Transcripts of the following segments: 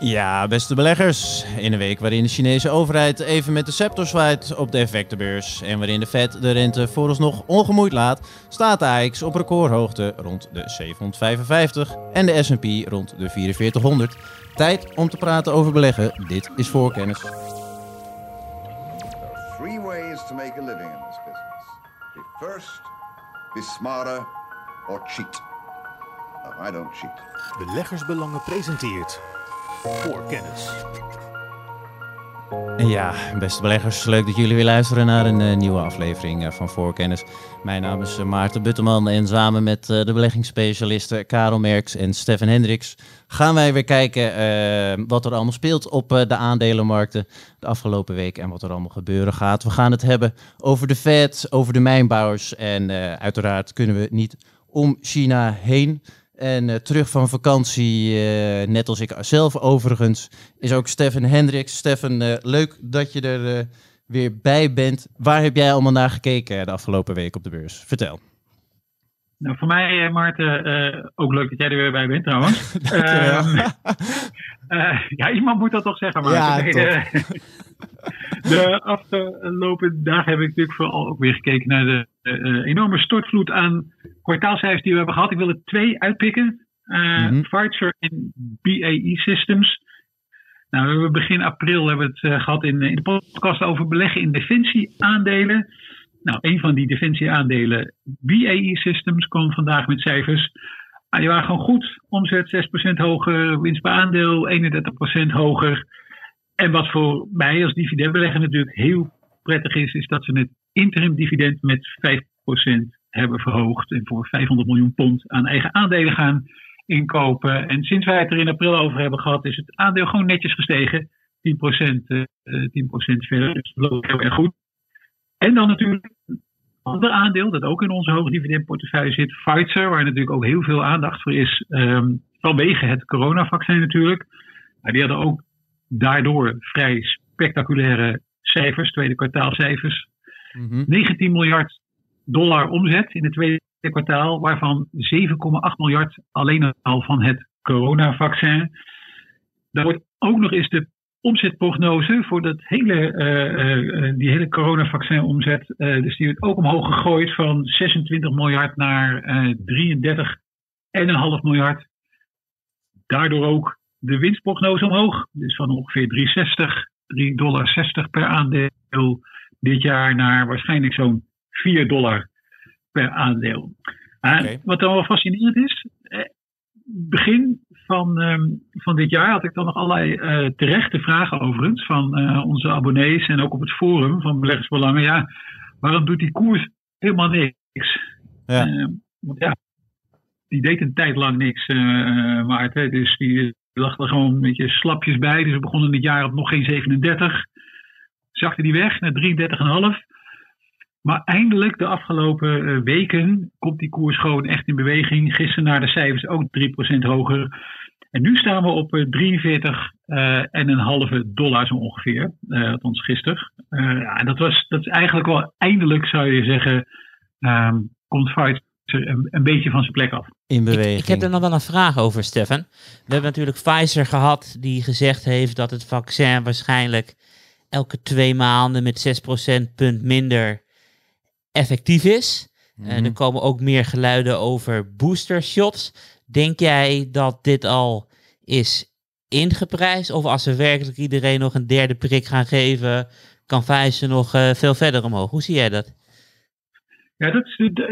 Ja, beste beleggers. In een week waarin de Chinese overheid even met de scepter zwaait op de effectenbeurs en waarin de Fed de rente vooralsnog ongemoeid laat, staat de AX op recordhoogte rond de 755 en de S&P rond de 4400. Tijd om te praten over beleggen. Dit is voorkennis. Three ways to make a living in this business. Be first, be smarter, or cheat. I don't cheat. Beleggersbelangen presenteert voor kennis. En ja, beste beleggers, leuk dat jullie weer luisteren naar een eh, nieuwe aflevering eh, van Voorkennis. Mijn naam is eh, Maarten Butteman en samen met de beleggingsspecialisten Karel Merks en Stefan Hendricks gaan wij weer kijken wat er allemaal speelt op de aandelenmarkten de afgelopen week en wat er allemaal gebeuren gaat. We gaan het hebben over de Fed, over de mijnbouwers en uiteraard kunnen we niet om China heen. En eh, terug van vakantie, eh, net als ik zelf overigens, is ook Stefan Hendricks. Stefan, eh, leuk dat je er weer bij bent. Waar heb jij allemaal naar gekeken de afgelopen week op de beurs? Vertel. Nou, voor mij, Maarten, ook leuk dat jij er weer bij bent trouwens. Ehm, eh, ja, iemand moet dat toch zeggen, Maarten. Ja, de, afgelopen dagen heb ik natuurlijk vooral ook weer gekeken naar de eh, enorme stortvloed aan kwartaalcijfers die we hebben gehad. Ik wil er twee uitpikken. Eh. Pfizer en BAE Systems. Nou, we hebben begin april hebben we het eh, gehad in, in de podcast over beleggen in defensieaandelen. Nou, een van die defensieaandelen, BAE Systems, kwam vandaag met cijfers. Ah, die waren gewoon goed. Omzet 6% hoger, winst per aandeel 31% hoger. En wat voor mij als dividendbelegger natuurlijk heel prettig is, is dat ze het interim dividend met 5% hebben verhoogd. En voor 500 miljoen pond aan eigen aandelen gaan inkopen. En sinds wij het er in april over hebben gehad, is het aandeel gewoon netjes gestegen. 10%, eh, eh, 10% verder. Dus dat loopt heel erg goed. En dan natuurlijk een ander aandeel dat ook in onze hoogdividendportefeuille zit, Pfizer, waar natuurlijk ook heel veel aandacht voor is ehm, vanwege het coronavaccin natuurlijk. Maar die hadden ook daardoor vrij spectaculaire cijfers, tweede kwartaalcijfers. Mhm. 19 miljard dollar omzet in het tweede kwartaal, waarvan 7,8 miljard alleen al van het coronavaccin. Daar wordt ook nog eens de omzetprognose voor dat hele, eh, eh, die hele coronavaccin omzet, eh, dus die wordt ook omhoog gegooid van 26 miljard naar eh 33,5 miljard. Daardoor ook de winstprognose omhoog, dus van ongeveer 3,60, 3,60 dollar per aandeel dit jaar naar waarschijnlijk zo'n 4 dollar per aandeel. Ah. Wat dan wel fascinerend is, eh, begin van, ehm, van dit jaar had ik dan nog allerlei eh, terechte vragen overigens van eh, onze abonnees en ook op het forum van Beleggersbelangen. Ja, waarom doet die koers helemaal niks? Ja. Eh, want ja, die deed een tijd lang niks, Maarten. Dus die lag er gewoon een beetje slapjes bij. Dus we begonnen dit jaar op nog geen 37. Zakte die weg naar 33,5. Maar eindelijk, de afgelopen eh, weken, komt die koers gewoon echt in beweging. Gisteren naar de cijfers ook 3% hoger. En nu staan we op eh, 43 eh, en een halve dollar zo ongeveer. eh althans gisteren. Eh, ja, en dat, was, dat is eigenlijk wel eindelijk, zou je zeggen, ehm, komt Pfizer een, een beetje van zijn plek af. In Ik, beweging. ik heb er nog wel een vraag over, Stefan. We hebben natuurlijk Pfizer gehad, die gezegd heeft dat het vaccin waarschijnlijk elke twee maanden met 6% punt minder effectief is. Mhm. er komen ook meer geluiden over booster shots. Denk jij dat dit al is ingeprijsd? Of als we werkelijk iedereen nog een derde prik gaan geven, kan Pfizer nog eh, veel verder omhoog? Hoe zie jij dat? Ja, dat is, dat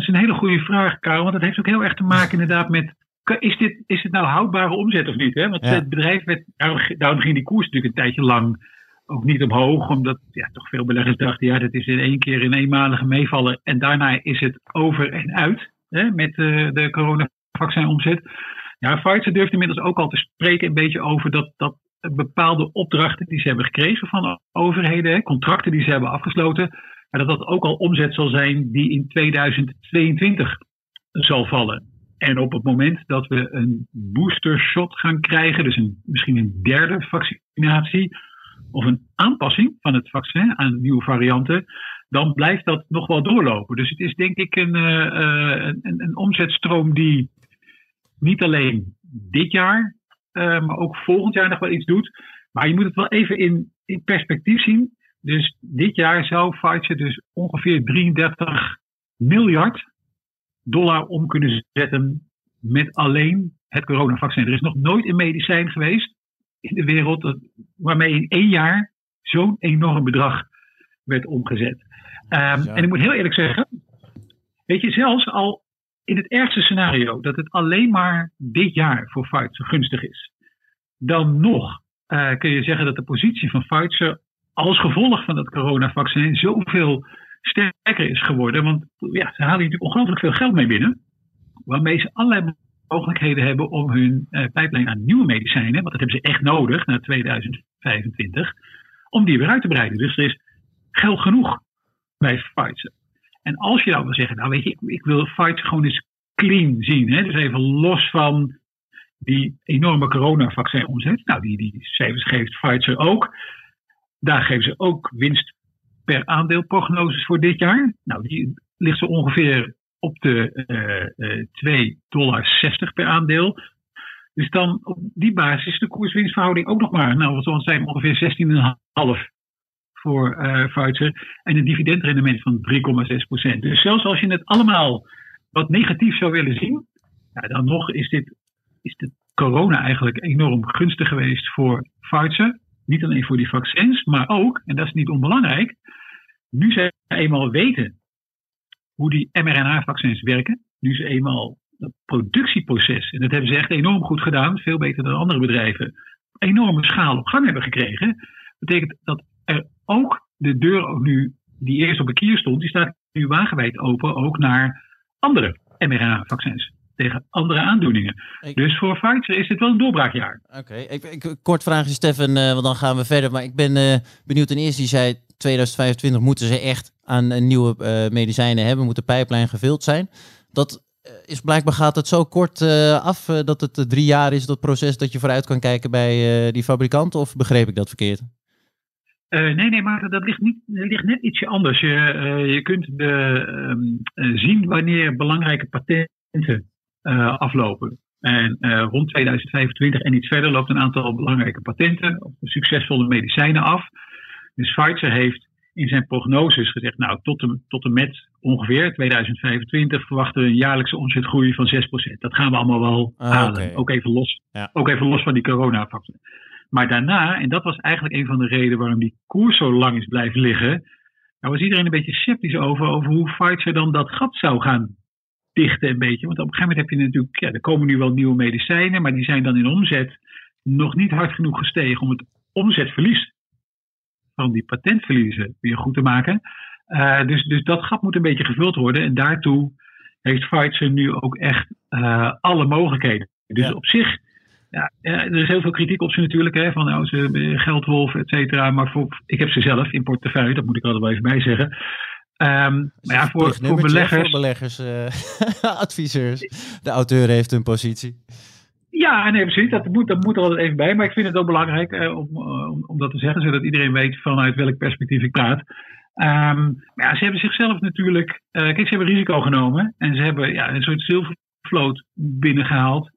is een hele goede vraag, Karel. Want dat heeft ook heel erg te maken inderdaad met... Is dit, is dit nou houdbare omzet of niet? Hè? Want Ja. het bedrijf werd... Daarom, ging die koers natuurlijk een tijdje lang ook niet omhoog. Omdat ja, toch veel beleggers dachten... Ja, dat is in één keer in eenmalige meevallen. En daarna is het over en uit hè, met eh, de coronavaccin omzet. Ja, Pfizer durft inmiddels ook al te spreken een beetje over dat... dat bepaalde opdrachten die ze hebben gekregen van overheden, contracten die ze hebben afgesloten, maar dat dat ook al omzet zal zijn die in 2022 zal vallen. En op het moment dat we een booster shot gaan krijgen, dus een, misschien een derde vaccinatie, of een aanpassing van het vaccin aan nieuwe varianten, dan blijft dat nog wel doorlopen. Dus het is denk ik een, uh, uh, een, een omzetstroom die niet alleen dit jaar eh, maar ook volgend jaar nog wel iets doet. Maar je moet het wel even in, in perspectief zien. Dus dit jaar zou Pfizer dus ongeveer 33 miljard dollar om kunnen zetten met alleen het coronavaccin. Er is nog nooit een medicijn geweest in de wereld waarmee in één jaar zo'n enorm bedrag werd omgezet. Um, Ja. En ik moet heel eerlijk zeggen, weet je, zelfs al in het ergste scenario dat het alleen maar dit jaar voor Pfizer gunstig is, dan nog eh, kun je zeggen dat de positie van Pfizer als gevolg van dat coronavaccin zoveel sterker is geworden. Want ja, ze halen natuurlijk ongelooflijk veel geld mee binnen, waarmee ze allerlei mogelijkheden hebben om hun eh, pijplijn aan nieuwe medicijnen, want dat hebben ze echt nodig naar 2025, om die weer uit te breiden. Dus er is geld genoeg bij Pfizer. En als je dan wil zeggen, nou weet je, ik, ik wil Pfizer gewoon eens clean zien. Hè? Dus even los van die enorme coronavaccin omzet. Nou, die, die cijfers geeft Pfizer ook. Daar geven ze ook winst per aandeel prognoses voor dit jaar. Nou, die ligt zo ongeveer op de eh eh 2,60 dollar per aandeel. Dus dan op die basis is de koers-winstverhouding ook nog maar, nou wat zal het zijn, ongeveer 16,5 voor Pfizer. En een dividendrendement van 3,6% Dus zelfs als je het allemaal wat negatief zou willen zien, ja, dan nog is dit is de corona eigenlijk enorm gunstig geweest voor Pfizer. Niet alleen voor die vaccins, maar ook, en dat is niet onbelangrijk, nu ze eenmaal weten hoe die mRNA-vaccins werken, nu ze eenmaal het productieproces, en dat hebben ze echt enorm goed gedaan, veel beter dan andere bedrijven, enorme schaal op gang hebben gekregen, betekent dat er ook de deur nu, die eerst op een kier stond, die staat nu wagenwijd open ook naar andere mRNA-vaccins tegen andere aandoeningen. Ik- Dus voor Pfizer is dit wel een doorbraakjaar. Oké, ik, ik, kort vraagje Stefan, eh, want dan gaan we verder. Maar ik ben eh, benieuwd ten eerste, die zei 2025 moeten ze echt aan eh, nieuwe medicijnen hebben, moet de pijplijn gevuld zijn. Dat is blijkbaar gaat het zo kort af dat het drie jaar is, dat proces dat je vooruit kan kijken bij die fabrikanten, of begreep ik dat verkeerd? Eh, nee, nee, maar dat ligt, niet, dat ligt net ietsje anders. Je, je kunt de, ehm, eh, zien wanneer belangrijke patenten aflopen. En eh, rond 2025 en iets verder loopt een aantal belangrijke patenten of succesvolle medicijnen af. Dus Pfizer heeft in zijn prognoses gezegd, nou tot en, tot en met ongeveer 2025 verwachten we een jaarlijkse omzetgroei van 6%. Dat gaan we allemaal wel Ah, halen. Ook, even los, Ja. ook even los van die coronafactor. Maar daarna, en dat was eigenlijk een van de redenen waarom die koers zo lang is blijven liggen, daar was iedereen een beetje sceptisch over, over hoe Pfizer dan dat gat zou gaan dichten een beetje. Want op een gegeven moment heb je natuurlijk, ja, er komen nu wel nieuwe medicijnen, maar die zijn dan in omzet nog niet hard genoeg gestegen om het omzetverlies van die patentverliezen weer goed te maken. Eh, dus, dus dat gat moet een beetje gevuld worden en daartoe heeft Pfizer nu ook echt eh, alle mogelijkheden. Dus Ja. op zich, ja, ja, er is heel veel kritiek op ze natuurlijk, hè, van nou, ze eh, geldwolven, et cetera. Maar voor, ik heb ze zelf in portefeuille, dat moet ik er altijd wel even bij zeggen. Ehm, maar ja, voor, voor beleggers. Voor beleggers, eh, adviseurs. De auteur heeft een positie. Ja, nee, precies. Dat moet, dat moet er altijd even bij. Maar ik vind het ook belangrijk eh, om, eh, om, om dat te zeggen, zodat iedereen weet vanuit welk perspectief ik praat. Ehm, maar ja, ze hebben zichzelf natuurlijk. kijk, ze hebben risico genomen. En ze hebben ja, een soort zilvervloot binnengehaald.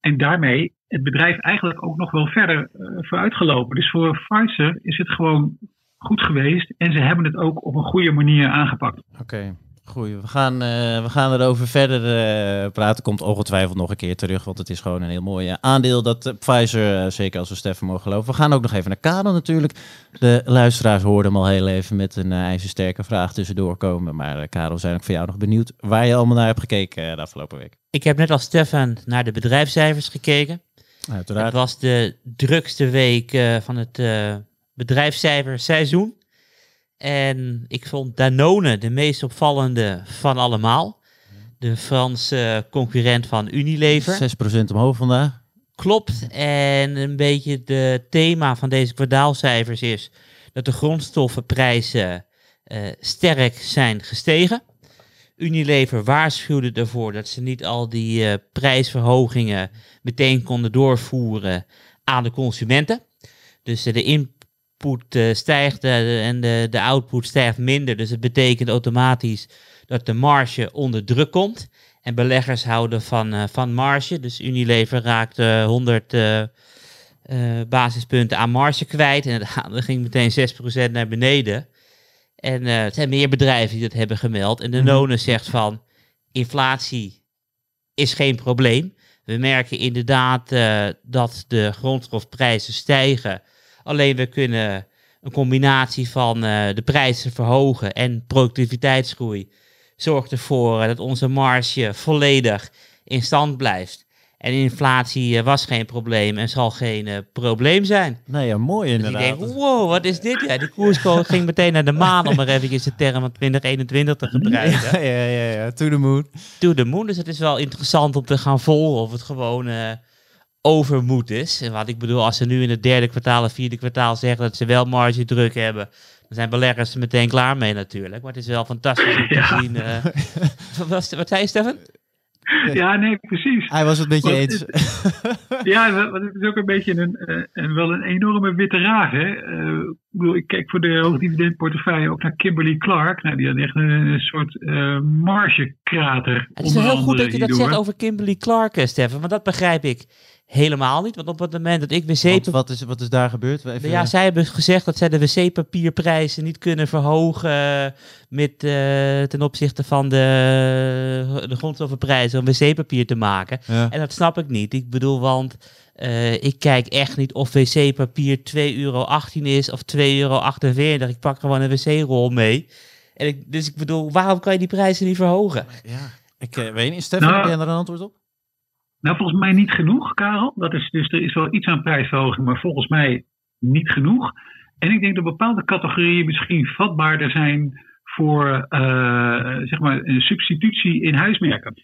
En daarmee het bedrijf eigenlijk ook nog wel verder vooruitgelopen. Dus voor Pfizer is het gewoon goed geweest. En ze hebben het ook op een goede manier aangepakt. Oké, goeie. We gaan, eh, we gaan erover verder eh, praten. Komt ongetwijfeld nog een keer terug, want het is gewoon een heel mooi eh, aandeel dat Pfizer, zeker als we Stefan mogen geloven. We gaan ook nog even naar Karel natuurlijk. De luisteraars hoorden hem al heel even met een ijzersterke vraag tussendoor komen. Maar Karel, zijn ook voor jou nog benieuwd waar je allemaal naar hebt gekeken de afgelopen week. Ik heb net als Stefan naar de bedrijfscijfers gekeken. Het Uiteraard. was de drukste week eh, van het eh bedrijfscijferseizoen. En ik vond Danone de meest opvallende van allemaal. De Franse concurrent van Unilever. 6% omhoog vandaag. Klopt. En een beetje de thema van deze kwartaalcijfers is dat de grondstoffenprijzen eh, sterk zijn gestegen. Unilever waarschuwde ervoor dat ze niet al die eh, prijsverhogingen meteen konden doorvoeren aan de consumenten. Dus de input eh, stijgt eh, en de, de output stijgt minder. Dus het betekent automatisch dat de marge onder druk komt. En beleggers houden van, eh, van marge. Dus Unilever raakte 100 eh, eh, basispunten aan marge kwijt. En dat ging meteen 6% naar beneden. En eh, het zijn meer bedrijven die dat hebben gemeld. En de Mhm. None zegt van inflatie is geen probleem. We merken inderdaad dat de grondstofprijzen stijgen. Alleen we kunnen een combinatie van eh, de prijzen verhogen en productiviteitsgroei zorgt ervoor eh, dat onze marge volledig in stand blijft. En inflatie eh, was geen probleem en zal geen probleem zijn. Nee, ja, mooi Dus ik inderdaad. denk, wow, wat is dit? Ja, die koers ging meteen naar de maan om er even de term van 2021 te gebruiken. ja, ja, ja, ja, to the moon. To the moon. Dus het is wel interessant om te gaan volgen of het gewoon overmoed is. En wat ik bedoel, als ze nu in het derde kwartaal of vierde kwartaal zeggen dat ze wel marge druk hebben, dan zijn beleggers er meteen klaar mee natuurlijk. Maar het is wel fantastisch om te Ja. zien. eh, wat, was- wat zei je, Stefan? Ja, nee, precies. Hij was het met je Wat eens. Ja, want het is ook een beetje een, eh, een, wel een enorme witte raaf. Hè? Eh, ik bedoel, ik kijk voor de hoogdividendportefeuille ook naar Kimberly Clark. Nou, die had echt een, een soort eh margekrater. Het is wel heel goed dat je dat hierdoor. zegt over Kimberly Clark, Stefan. Want dat begrijp ik helemaal niet. Want op het moment dat ik wc Want wat, is, wat is daar gebeurd? Even, Ja, zij hebben gezegd dat zij de wc-papierprijzen niet kunnen verhogen met, eh, ten opzichte van de, de grondstoffenprijzen om wc-papier te maken. ja. En dat snap ik niet. Ik bedoel, want eh, ik kijk echt niet of wc-papier 2,18 euro is of 2,48 euro. Ik pak gewoon een wc-rol mee. En ik, dus ik bedoel, waarom kan je die prijzen niet verhogen? ja. Ik eh, weet niet, Stefan, Nou, heb jij daar een antwoord op? Nou, volgens mij niet genoeg, Karel. Dat is, dus er is wel iets aan prijsverhoging, maar volgens mij niet genoeg. En ik denk dat bepaalde categorieën misschien vatbaarder zijn voor eh, zeg maar een substitutie in huismerken.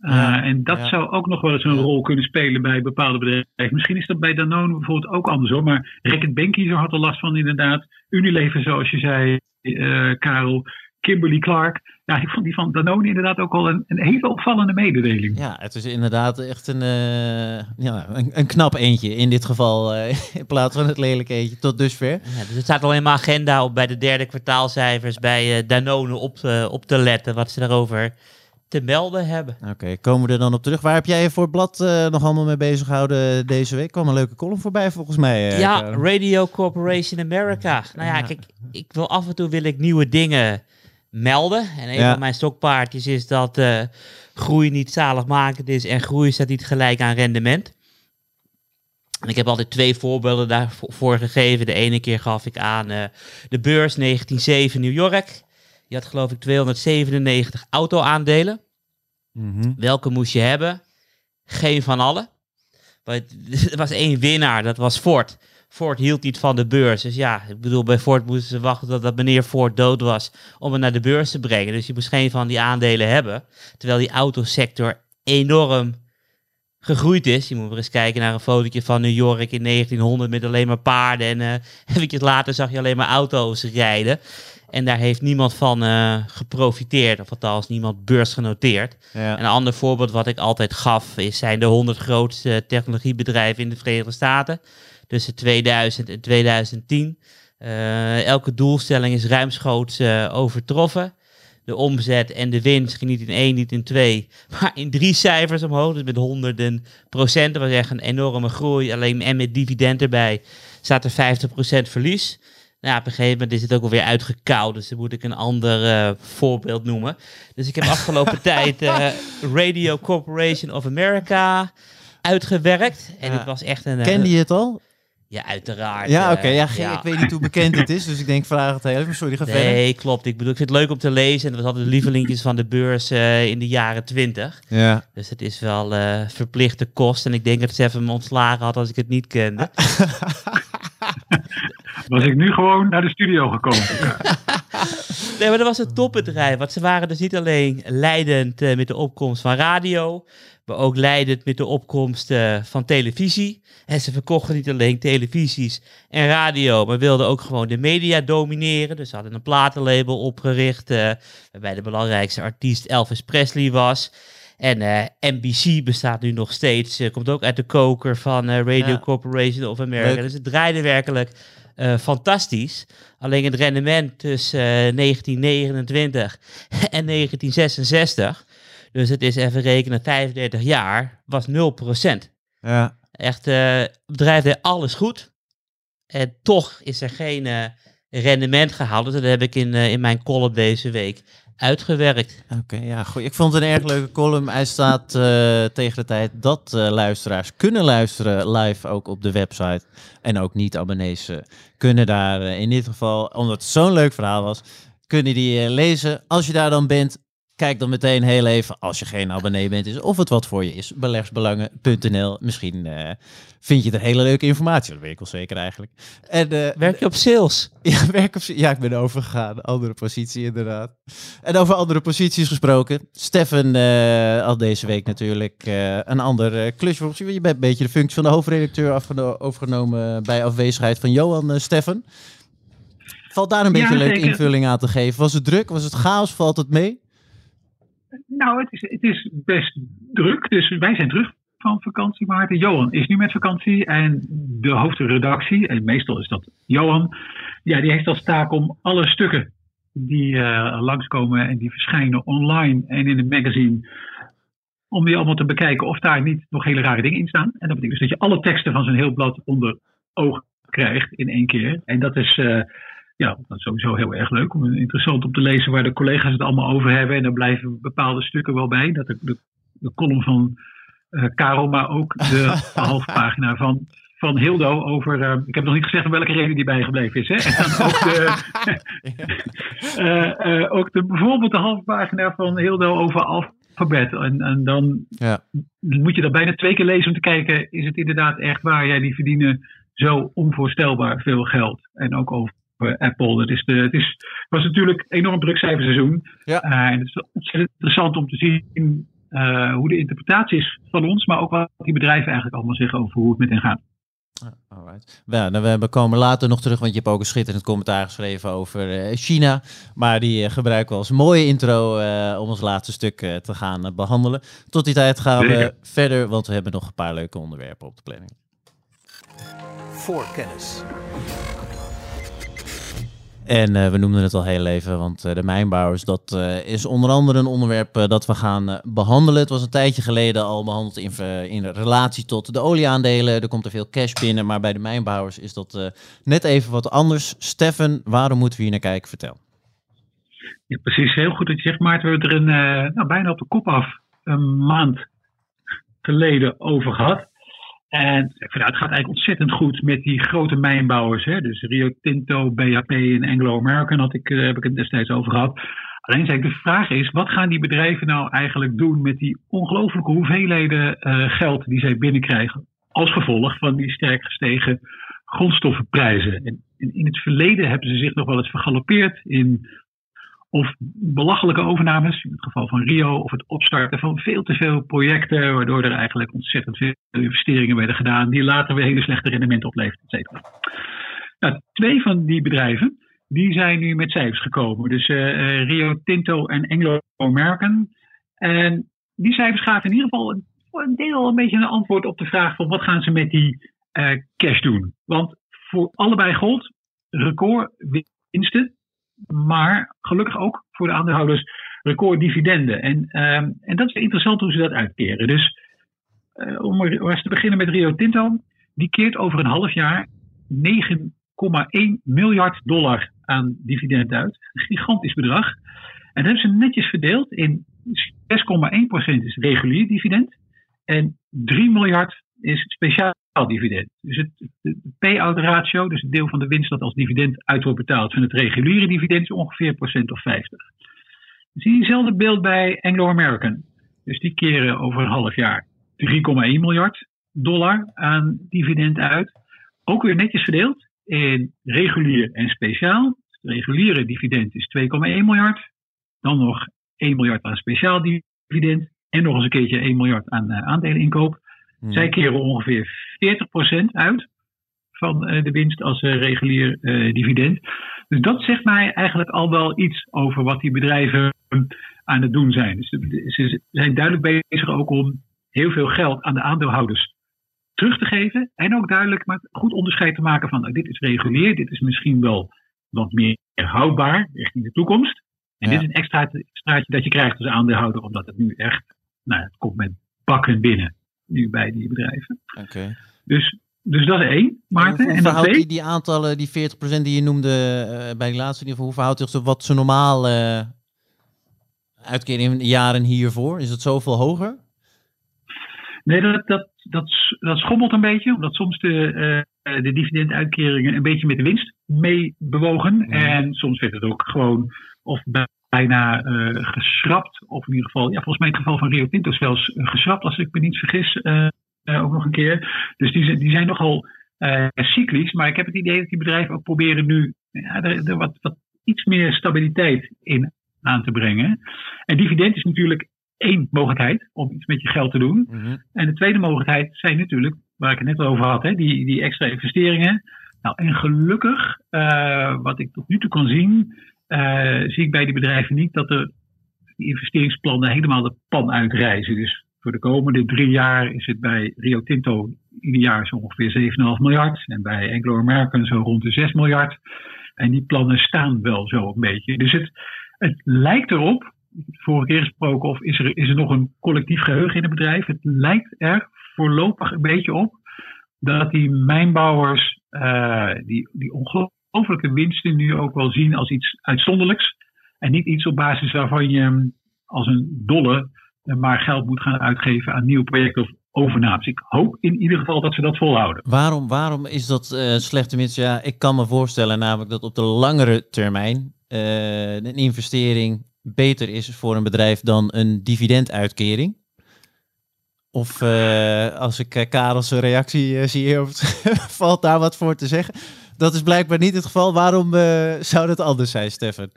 Eh, Ja, en dat ja. zou ook nog wel eens een rol kunnen spelen bij bepaalde bedrijven. Misschien is dat bij Danone bijvoorbeeld ook anders hoor. Maar Reckitt Benckiser had er last van inderdaad. Unilever zoals je zei, eh, Karel. Kimberly Clark. Ja, ik vond die van Danone inderdaad ook al een, een hele opvallende mededeling. Ja, het is inderdaad echt een, eh, ja, een, een knap eentje in dit geval. eh, in plaats van het lelijk eentje tot dusver. Ja, dus het staat al in mijn agenda op bij de derde kwartaalcijfers bij eh, Danone op, eh, op te letten wat ze daarover te melden hebben. Oké, komen we er dan op terug. Waar heb jij je voor het blad eh, nog allemaal mee bezig gehouden deze week? kwam een leuke column voorbij volgens mij. eh, ja, Karen. Radio Corporation America. Nou ja, Ja. kijk, ik wil af en toe wil ik nieuwe dingen melden. En een Ja. van mijn stokpaardjes is dat eh, groei niet zaligmakend is en groei staat niet gelijk aan rendement. En ik heb altijd twee voorbeelden daarvoor gegeven. De ene keer gaf ik aan eh, de beurs 1907 New York. Je had geloof ik 297 auto-aandelen. Mhm. Welke moest je hebben? Geen van alle. Want Er was één winnaar, dat was Ford. Ford hield niet van de beurs. Dus ja, ik bedoel, bij Ford moesten ze wachten tot dat meneer Ford dood was om het naar de beurs te brengen. Dus je moest geen van die aandelen hebben. Terwijl die autosector enorm gegroeid is. Je moet maar eens kijken naar een fotootje van New York in 1900 met alleen maar paarden. En eh eventjes later zag je alleen maar auto's rijden. En daar heeft niemand van eh, geprofiteerd, of althans niemand beursgenoteerd. Ja. Een ander voorbeeld wat ik altijd gaf, is, zijn de 100 grootste technologiebedrijven in de Verenigde Staten. Tussen 2000 en 2010. Eh, elke doelstelling is ruimschoots eh, overtroffen. De omzet en de winst ging niet in één, niet in twee, maar in drie cijfers omhoog. Dus met honderden procent. Dat was echt een enorme groei. Alleen en met dividend erbij staat er 50% verlies. Nou, op een gegeven moment is het ook alweer uitgekoud. Dus dan moet ik een ander eh, voorbeeld noemen. Dus ik heb afgelopen tijd Radio Corporation of America uitgewerkt. En Ja. het was echt een... Kende je het al? Ja, uiteraard. Ja, eh, oké. ja, geen- Ik weet niet hoe bekend het is, dus ik denk vraag het heel even. Sorry, ga verder. Nee, klopt. Ik bedoel, ik vind het leuk om te lezen. En dat was altijd de lievelingjes van de beurs eh, in de jaren twintig. Ja. Dus het is wel eh, verplichte kost. En ik denk dat ze even me ontslagen had als ik het niet kende. Was ik nu gewoon naar de studio gekomen. Nee, maar dat was een topbedrijf. Want ze waren dus niet alleen leidend eh, met de opkomst van radio, maar ook leidend met de opkomst eh, van televisie. En ze verkochten niet alleen televisies en radio, maar wilden ook gewoon de media domineren. Dus ze hadden een platenlabel opgericht, eh, waarbij de belangrijkste artiest Elvis Presley was. En eh, NBC bestaat nu nog steeds, komt ook uit de koker van Radio Ja. Corporation of America. Leuk. Dus het draaide werkelijk fantastisch. Alleen het rendement tussen eh, 1929 en 1966 Dus het is even rekenen, 35 jaar was 0%. Ja. Echt, het bedrijf deed alles goed. En toch is er geen eh, rendement gehaald. Dus dat heb ik in, eh, in mijn column deze week uitgewerkt. Oké, ja, goed. Ik vond het een erg leuke column. Hij staat tegen de tijd dat luisteraars kunnen luisteren live ook op de website. En ook niet-abonnees kunnen daar in ieder geval, omdat het zo'n leuk verhaal was, kunnen die lezen. Als je daar dan bent, kijk dan meteen heel even, als je geen abonnee bent, is of het wat voor je is. Beleggsbelangen.nl. Misschien eh, vind je er hele leuke informatie. Dat weet ik wel zeker eigenlijk. En, eh, Werk je op sales? ja, werk op, ja, ik ben overgegaan. Andere positie inderdaad. En over andere posities gesproken. Stefan eh, had deze week natuurlijk eh, een ander klusje. voor zich. Je bent een beetje de functie van de hoofdredacteur overgenomen bij afwezigheid van Johan Stefan. Valt daar een beetje Ja, een leuke invulling aan te geven? Was het druk? Was het chaos? Valt het mee? Nou, het is, het is best druk. Dus wij zijn terug van vakantie, Maarten. Johan is nu met vakantie. En de hoofdredactie, en meestal is dat Johan, ja, die heeft als taak om alle stukken die eh, langskomen en die verschijnen online en in het magazine, om die allemaal te bekijken of daar niet nog hele rare dingen in staan. En dat betekent dus dat je alle teksten van zo'n heel blad onder oog krijgt in één keer. En dat is, eh, ja, dat is sowieso heel erg leuk. Om, interessant om te lezen waar de collega's het allemaal over hebben. En dan blijven bepaalde stukken wel bij. Dat de, de, de column van eh Karel, maar ook de halfpagina van, van Hildo over... eh, ik heb nog niet gezegd om welke reden die bijgebleven is. Hè? En dan ook, de, eh, ook de, bijvoorbeeld de halfpagina van Hildo over alfabet. En, en dan Ja. moet je dat bijna twee keer lezen om te kijken, is het inderdaad echt waar? Ja, die verdienen zo onvoorstelbaar veel geld. En ook over Apple. Dat is de, het is, was natuurlijk een enorm druk cijferseizoen. Ja. Eh, en het is ontzettend interessant om te zien eh, hoe de interpretatie is van ons, maar ook wat die bedrijven eigenlijk allemaal zeggen over hoe het met hen gaat. Alright. Ja, nou, we komen later nog terug, want je hebt ook een schitterend commentaar geschreven over eh, China. Maar die eh, gebruiken we als mooie intro eh, om ons laatste stuk eh, te gaan eh, behandelen. Tot die tijd gaan we Zeker. verder, want we hebben nog een paar leuke onderwerpen op de planning. Voorkennis. En eh, we noemden het al heel even, want eh, de mijnbouwers, dat eh, is onder andere een onderwerp dat we gaan eh, behandelen. Het was een tijdje geleden al behandeld in, in relatie tot de olieaandelen. Er komt er veel cash binnen, maar bij de mijnbouwers is dat net even wat anders. Steffen, waarom moeten we hier naar kijken? Vertel. Ja, precies, heel goed dat je zegt, Maarten. We hebben er een, nou, bijna op de kop af een maand geleden over gehad. En het gaat eigenlijk ontzettend goed met die grote mijnbouwers. Hè? Dus Rio Tinto, BHP en Anglo-American had ik, eh, heb ik het destijds over gehad. Alleen zei ik, de vraag is, wat gaan die bedrijven nou eigenlijk doen met die ongelooflijke hoeveelheden eh, geld die zij binnenkrijgen als gevolg van die sterk gestegen grondstoffenprijzen? En, en in het verleden hebben ze zich nog wel eens vergalopeerd in of belachelijke overnames, in het geval van Rio, of het opstarten van veel te veel projecten, waardoor er eigenlijk ontzettend veel investeringen werden gedaan, die later weer hele slechte rendementen opleveren, et cetera. Nou, twee van die bedrijven, die zijn nu met cijfers gekomen. Dus eh, eh, Rio Tinto en Anglo-American. En die cijfers gaven in ieder geval een, deel een beetje een antwoord op de vraag van wat gaan ze met die eh, cash doen. Want voor allebei gold recordwinsten, maar gelukkig ook voor de aandeelhouders recorddividenden. En, ehm, en dat is interessant hoe ze dat uitkeren. Dus eh, om eens te beginnen met Rio Tinto, die keert over een half jaar 9,1 miljard dollar aan dividend uit. Een gigantisch bedrag. En dat hebben ze netjes verdeeld in 6,1% is regulier dividend en 3 miljard is speciaal dividend. Dus het, de payout ratio, dus het deel van de winst dat als dividend uit wordt betaald van het reguliere dividend, is ongeveer procent of 50. Dan zie je hetzelfde beeld bij Anglo-American. Dus die keren over een half jaar 3,1 miljard dollar aan dividend uit. Ook weer netjes verdeeld in regulier en speciaal. Het reguliere dividend is 2,1 miljard. Dan nog 1 miljard aan speciaal dividend. En nog eens een keertje 1 miljard aan uh, aandeleninkoop. Hmm. Zij keren ongeveer 40% uit van uh, de winst als uh, regulier uh, dividend. Dus dat zegt mij eigenlijk al wel iets over wat die bedrijven aan het doen zijn. Dus ze zijn duidelijk bezig ook om heel veel geld aan de aandeelhouders terug te geven. En ook duidelijk maar goed onderscheid te maken van nou, dit is regulier, dit is misschien wel wat meer houdbaar richting de toekomst. En Ja. dit is een extra extraatje dat je krijgt als aandeelhouder, omdat het nu echt, nou, het komt met bakken binnen, nu bij die bedrijven. Oké. Dus, dus dat is één, Maarten. En verhoudt twee, die, die aantallen, die 40% die je noemde eh, bij die laatste, in ieder geval, hoe verhoudt zich tot wat ze normaal eh uitkeren in de jaren hiervoor? Is het zoveel hoger? Nee, dat, dat, dat, dat schommelt een beetje, omdat soms de, eh, de dividenduitkeringen een beetje met de winst mee bewogen. Mhm. En soms werd het ook gewoon of bij- bijna eh, geschrapt, of in ieder geval, ja, volgens mij in het geval van Rio Tinto zelfs eh, geschrapt, als ik me niet vergis, eh, ook nog een keer. Dus die, zijn- die zijn nogal cyclisch, maar ik heb het idee dat die bedrijven ook proberen nu ja, er, er wat, wat iets meer stabiliteit in aan te brengen. En dividend is natuurlijk één mogelijkheid om iets met je geld te doen. En de tweede mogelijkheid zijn natuurlijk, waar ik het net al over had, hè, die, die extra investeringen. Nou, en gelukkig, wat ik tot nu toe kan zien, zie ik bij die bedrijven niet dat die investeringsplannen helemaal de pan uitreizen. Dus voor de komende drie jaar is het bij Rio Tinto ieder jaar zo ongeveer 7,5 miljard. En bij Anglo American zo rond de 6 miljard. En die plannen staan wel zo een beetje. Dus het, het lijkt erop, vorige keer gesproken, of is er, is er nog een collectief geheugen in het bedrijf? Het lijkt er voorlopig een beetje op dat die mijnbouwers eh, die, die ongelofelijke winsten nu ook wel zien als iets uitzonderlijks. En niet iets op basis waarvan je mm, als een dolle eh, maar geld moet gaan uitgeven aan nieuwe projecten of overnames. Ik hoop in ieder geval dat ze dat volhouden. Waarom, waarom is dat eh slecht? Tenminste, ja, ik kan me voorstellen namelijk dat op de langere termijn eh, een investering beter is voor een bedrijf dan een dividenduitkering. Of als ik eh, Karel's reactie zie, valt daar wat voor te zeggen. Dat is blijkbaar niet het geval. Waarom eh, zou dat anders zijn, Stefan?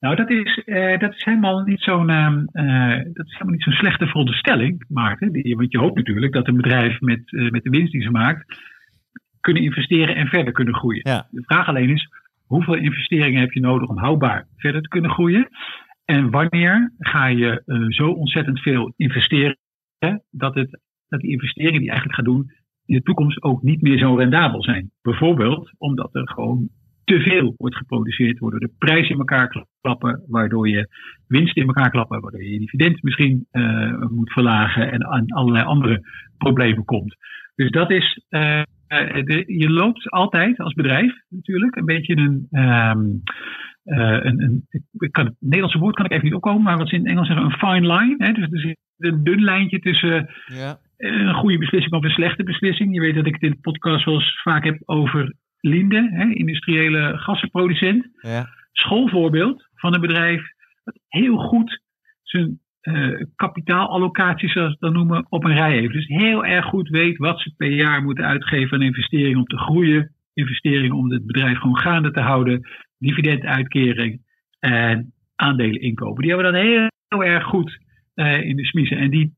Nou, dat is, eh, dat is helemaal niet zo'n ehm, eh, dat is helemaal niet zo'n slechte veronderstelling, Maarten. Die- Want je hoopt natuurlijk dat een bedrijf met, met de winst die ze maakt, kunnen investeren en verder kunnen groeien. Ja. De vraag alleen is, hoeveel investeringen heb je nodig om houdbaar verder te kunnen groeien? En wanneer ga je zo ontzettend veel investeren dat, het, dat die investeringen die je eigenlijk gaat doen in de toekomst ook niet meer zo rendabel zijn? Bijvoorbeeld omdat er gewoon te veel wordt geproduceerd, waardoor de prijzen in elkaar klappen, waardoor je winst in elkaar klappen, waardoor je dividend misschien eh, moet verlagen en aan allerlei andere problemen komt. Dus dat is, eh, eh, je loopt altijd als bedrijf natuurlijk een beetje een, eh, een, ik kan, het Nederlandse woord kan ik even niet opkomen, maar wat ze in Engels zeggen, een fine line. Hè? Dus er zit een dun lijntje tussen Ja. Een goede beslissing of een slechte beslissing. Je weet dat ik het in de podcast wel eens vaak heb over Linde, hè, industriële gassenproducent. ja. Schoolvoorbeeld van een bedrijf dat heel goed zijn eh, kapitaalallocaties, zoals we dat noemen, op een rij heeft. Dus heel erg goed weet wat ze per jaar moeten uitgeven aan investeringen om te groeien. Investeringen om het bedrijf gewoon gaande te houden. Dividenduitkering en aandelen inkopen. Die hebben dat heel, heel erg goed eh, in de smiezen. En die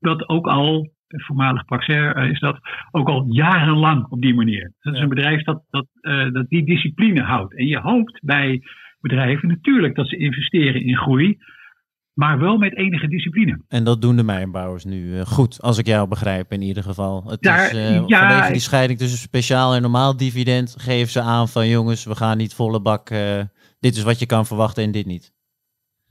dat ook al, voormalig Praxair eh, is dat, ook al jarenlang op die manier. Dat is een bedrijf dat, dat, eh, dat die discipline houdt. En je hoopt bij bedrijven natuurlijk dat ze investeren in groei, maar wel met enige discipline. En dat doen de mijnbouwers nu eh, goed, als ik jou begrijp in ieder geval. Het Daar- is ja, vanwege die scheiding tussen speciaal en normaal dividend geven ze aan van jongens, we gaan niet volle bak. dit is wat je kan verwachten en dit niet.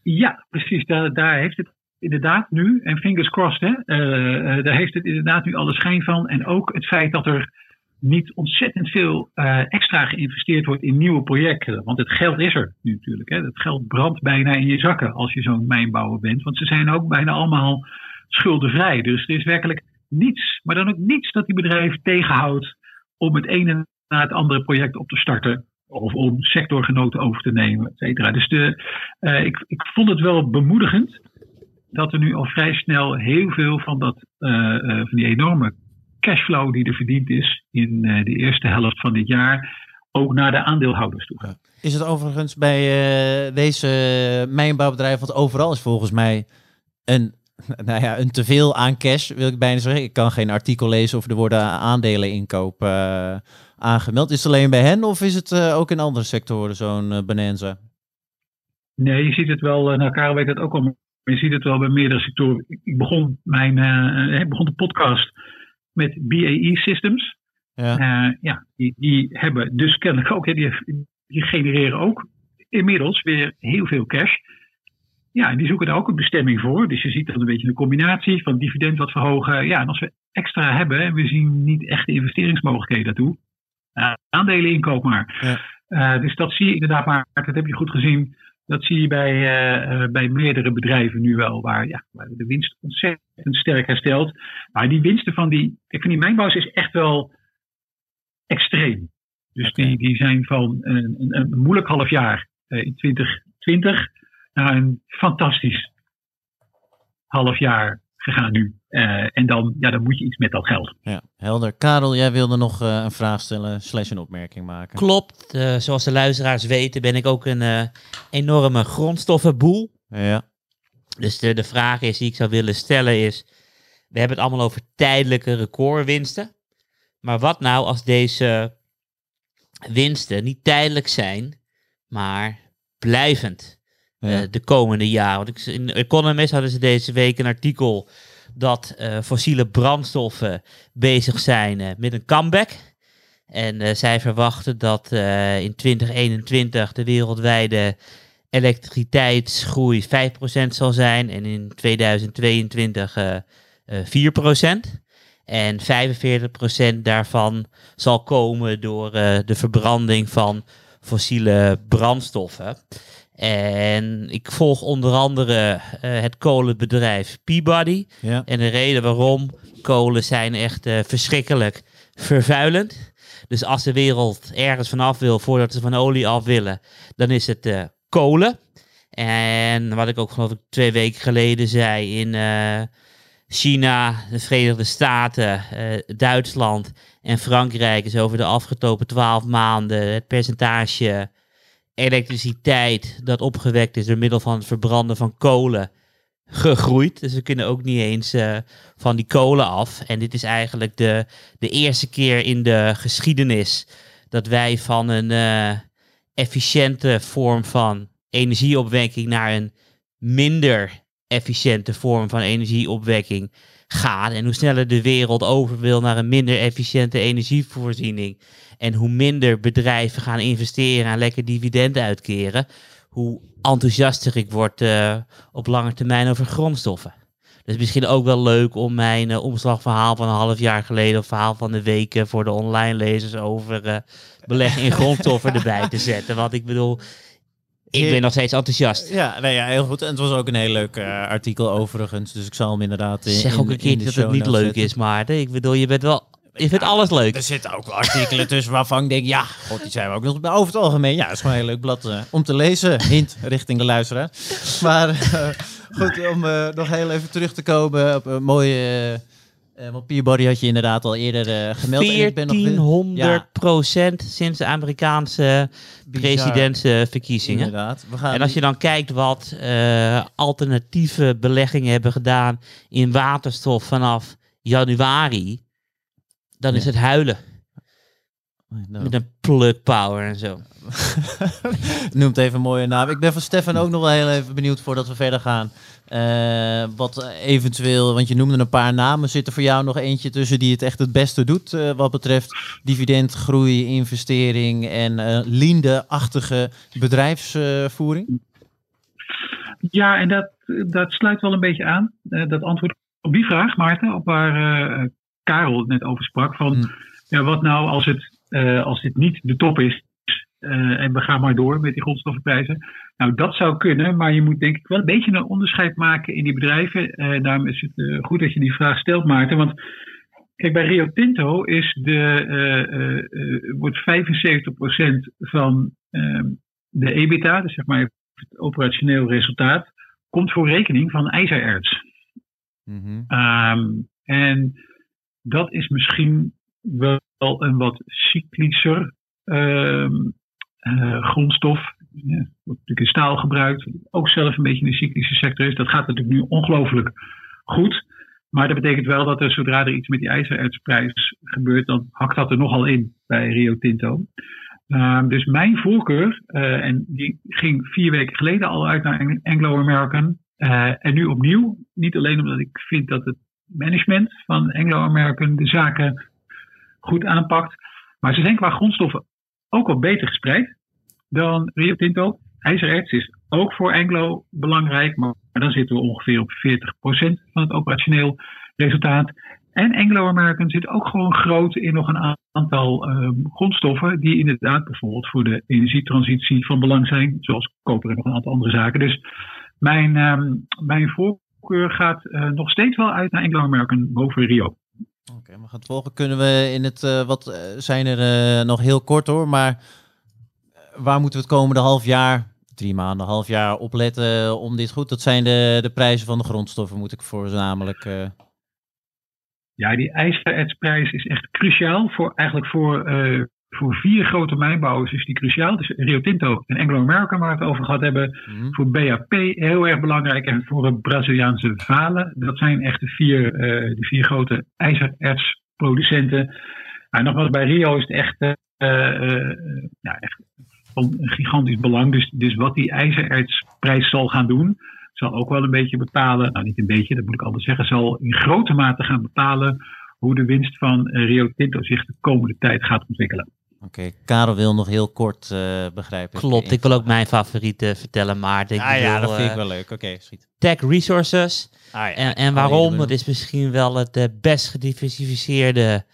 Ja, precies. Daar, daar heeft het inderdaad nu, en fingers crossed, hè, eh, eh, daar heeft het inderdaad nu alle schijn van. En ook het feit dat er niet ontzettend veel eh, extra geïnvesteerd wordt in nieuwe projecten. Want het geld is er nu natuurlijk. Hè. Het geld brandt bijna in je zakken als je zo'n mijnbouwer bent. Want ze zijn ook bijna allemaal schuldenvrij. Dus er is werkelijk niets, maar dan ook niets dat die bedrijven tegenhoudt om het ene na het andere project op te starten. Of om sectorgenoten over te nemen, et cetera. Dus de, ik, ik vond het wel bemoedigend dat er nu al vrij snel heel veel van, dat, eh, eh, van die enorme cashflow die er verdiend is in eh, de eerste helft van dit jaar ook naar de aandeelhouders toe gaat. Is het overigens bij deze mijnbouwbedrijf, wat overal is volgens mij een, nou ja, een teveel aan cash, wil ik bijna zeggen. Ik kan geen artikel lezen of er worden aandelen inkoop eh, aangemeld. Is het alleen bij hen of is het ook in andere sectoren zo'n bonanza? Nee, je ziet het wel, nou Karel weet dat ook al, je ziet het wel bij meerdere sectoren. Ik, begon, mijn, ik begon de podcast met BAE Systems. Ja. Eh, ja, die, die hebben dus kennelijk ook, die, die genereren ook inmiddels weer heel veel cash. Ja, en die zoeken daar ook een bestemming voor. Dus je ziet dan een beetje een combinatie van dividend wat verhogen. Ja, en als we extra hebben en we zien niet echt de investeringsmogelijkheden daartoe, uh, aandelen inkoop maar. Ja. Uh, dus dat zie je inderdaad, maar dat heb je goed gezien. Dat zie je bij, uh, bij meerdere bedrijven nu wel, waar, ja, waar de winst ontzettend sterk herstelt. Maar die winsten van die, vind die mijnbouwers is echt wel extreem. Dus okay. die, die zijn van een, een, een moeilijk half jaar in 2020 naar een fantastisch half jaar gegaan nu. Uh, en dan, ja, dan moet je iets met dat geld. Ja, helder. Karel, jij wilde nog uh, een vraag stellen slash een opmerking maken. Klopt. Uh, zoals de luisteraars weten ben ik ook een enorme grondstoffenboel. Ja. Dus de, de vraag is die ik zou willen stellen is... We hebben het allemaal over tijdelijke recordwinsten. Maar wat nou als deze winsten niet tijdelijk zijn, maar blijvend? Ja. de komende jaren. Want in Economist hadden ze deze week een artikel dat uh, fossiele brandstoffen bezig zijn uh, met een comeback. En uh, zij verwachten dat in 2021 de wereldwijde elektriciteitsgroei 5% zal zijn en in 2022 4%. En 45% daarvan zal komen door de verbranding van fossiele brandstoffen. En ik volg onder andere uh, het kolenbedrijf Peabody. Ja. En de reden waarom kolen zijn echt uh, verschrikkelijk vervuilend. Dus als de wereld ergens vanaf wil voordat ze van olie af willen, dan is het uh, kolen. En wat ik ook geloof ik twee weken geleden zei in China, de Verenigde Staten, Duitsland en Frankrijk is over de afgelopen twaalf maanden het percentage elektriciteit dat opgewekt is door middel van het verbranden van kolen gegroeid. Dus we kunnen ook niet eens uh, van die kolen af. En dit is eigenlijk de, de eerste keer in de geschiedenis dat wij van een uh, efficiënte vorm van energieopwekking naar een minder efficiënte vorm van energieopwekking gaan. En hoe sneller de wereld over wil naar een minder efficiënte energievoorziening. En hoe minder bedrijven gaan investeren en lekker dividenden uitkeren, hoe enthousiaster ik word uh, op lange termijn over grondstoffen. Dus misschien ook wel leuk om mijn uh, omslagverhaal van een half jaar geleden, of verhaal van de weken voor de online lezers over uh, beleggen in grondstoffen erbij te zetten. Want ik bedoel, ik ben nog steeds enthousiast. Ja, nee, ja, heel goed. En het was ook een heel leuk uh, artikel overigens. Dus ik zal hem inderdaad. In, zeg ook een keer dat het niet leuk zetten. is, Maarten. Ik bedoel, je bent wel. Je vindt ja, alles leuk. Er zitten ook artikelen tussen waarvan ik denk, ja, god, die zijn we ook nog over het algemeen. Ja, het is gewoon een heel leuk blad uh, om te lezen. Hint richting de luisteraar. Maar uh, goed, om nog heel even terug te komen op een mooie. Uh, want Peabody had je inderdaad al eerder uh, gemeld. 1400 ja. procent sinds de Amerikaanse presidentsverkiezingen. Inderdaad. We gaan en als je dan kijkt wat uh, alternatieve beleggingen hebben gedaan in waterstof vanaf januari, dan ja. is het huilen. No. Met een plug power en zo. Noemt even een mooie naam. Ik ben van Stefan ook nog wel heel even benieuwd voordat we verder gaan. Uh, wat eventueel, want je noemde een paar namen, zit er voor jou nog eentje tussen die het echt het beste doet uh, wat betreft dividendgroei, investering en uh, leende-achtige bedrijfsvoering? ja, en dat, dat sluit wel een beetje aan. dat antwoord op die vraag, Maarten, op waar Karel het net over sprak. Van, hmm. ja, wat nou als, het, als dit niet de top is uh, en we gaan maar door met die grondstoffenprijzen. Nou, dat zou kunnen, maar je moet denk ik wel een beetje een onderscheid maken in die bedrijven. Uh, daarom is het goed dat je die vraag stelt, Maarten. Want kijk, bij Rio Tinto is de, wordt 75% van ehm, de EBITDA, dus zeg maar het operationeel resultaat, komt voor rekening van ijzererts. Mm -hmm. um, en dat is misschien wel een wat cyclischer um, uh, grondstof. Ja, wordt natuurlijk in staal gebruikt. Ook zelf een beetje een cyclische sector is. Dat gaat natuurlijk nu ongelooflijk goed. Maar dat betekent wel dat er zodra er iets met die ijzerertsprijs gebeurt, dan hakt dat er nogal in bij Rio Tinto. Uh, dus mijn voorkeur, uh, en die ging vier weken geleden al uit naar Anglo-American. Uh, en nu opnieuw, niet alleen omdat ik vind dat het management van Anglo-American de zaken goed aanpakt, maar ze zijn qua grondstoffen ook wat beter gespreid dan Rio Tinto. ijzererts is ook voor Anglo belangrijk, maar dan zitten we ongeveer op 40% van het operationeel resultaat. En Anglo-American zit ook gewoon groot in nog een aantal ehm, grondstoffen die inderdaad bijvoorbeeld voor de energietransitie van belang zijn, zoals koper en nog een aantal andere zaken. Dus mijn, ehm, mijn voorkeur gaat eh, nog steeds wel uit naar Anglo-American boven Rio. Oké, we gaan het volgen. Kunnen we in het, eh, wat eh, zijn er nog heel kort hoor, maar waar moeten we het komende half jaar, drie maanden, half jaar opletten om dit goed? Dat zijn de, de prijzen van de grondstoffen, moet ik voornamelijk. Ja, die ijzerertsprijs is echt cruciaal. Voor, eigenlijk voor, voor vier grote mijnbouwers is die cruciaal. Dus Rio Tinto en Anglo American, waar we het over gehad hebben. mhm. Voor BHP heel erg belangrijk. En voor de Braziliaanse Vale. Dat zijn echt de vier, eh, de vier grote ijzerertsproducenten. Maar nogmaals, bij Rio is het echt, eh, eh, ja, echt van een gigantisch belang. Dus, dus wat die ijzerertsprijs zal gaan doen, zal ook wel een beetje bepalen. Nou, niet een beetje, dat moet ik altijd zeggen. Zal in grote mate gaan bepalen hoe de winst van Rio Tinto zich de komende tijd gaat ontwikkelen. Oké, Karel wil nog heel kort eh begrijpen. Klopt, ik wil ook mijn favorieten vertellen, maar ik Ah ja, dat vind ik eh, wel leuk. Oké, schiet. Tech Resources. Ah, ja. En, en waarom? Dat is misschien wel het eh, best gediversifieerde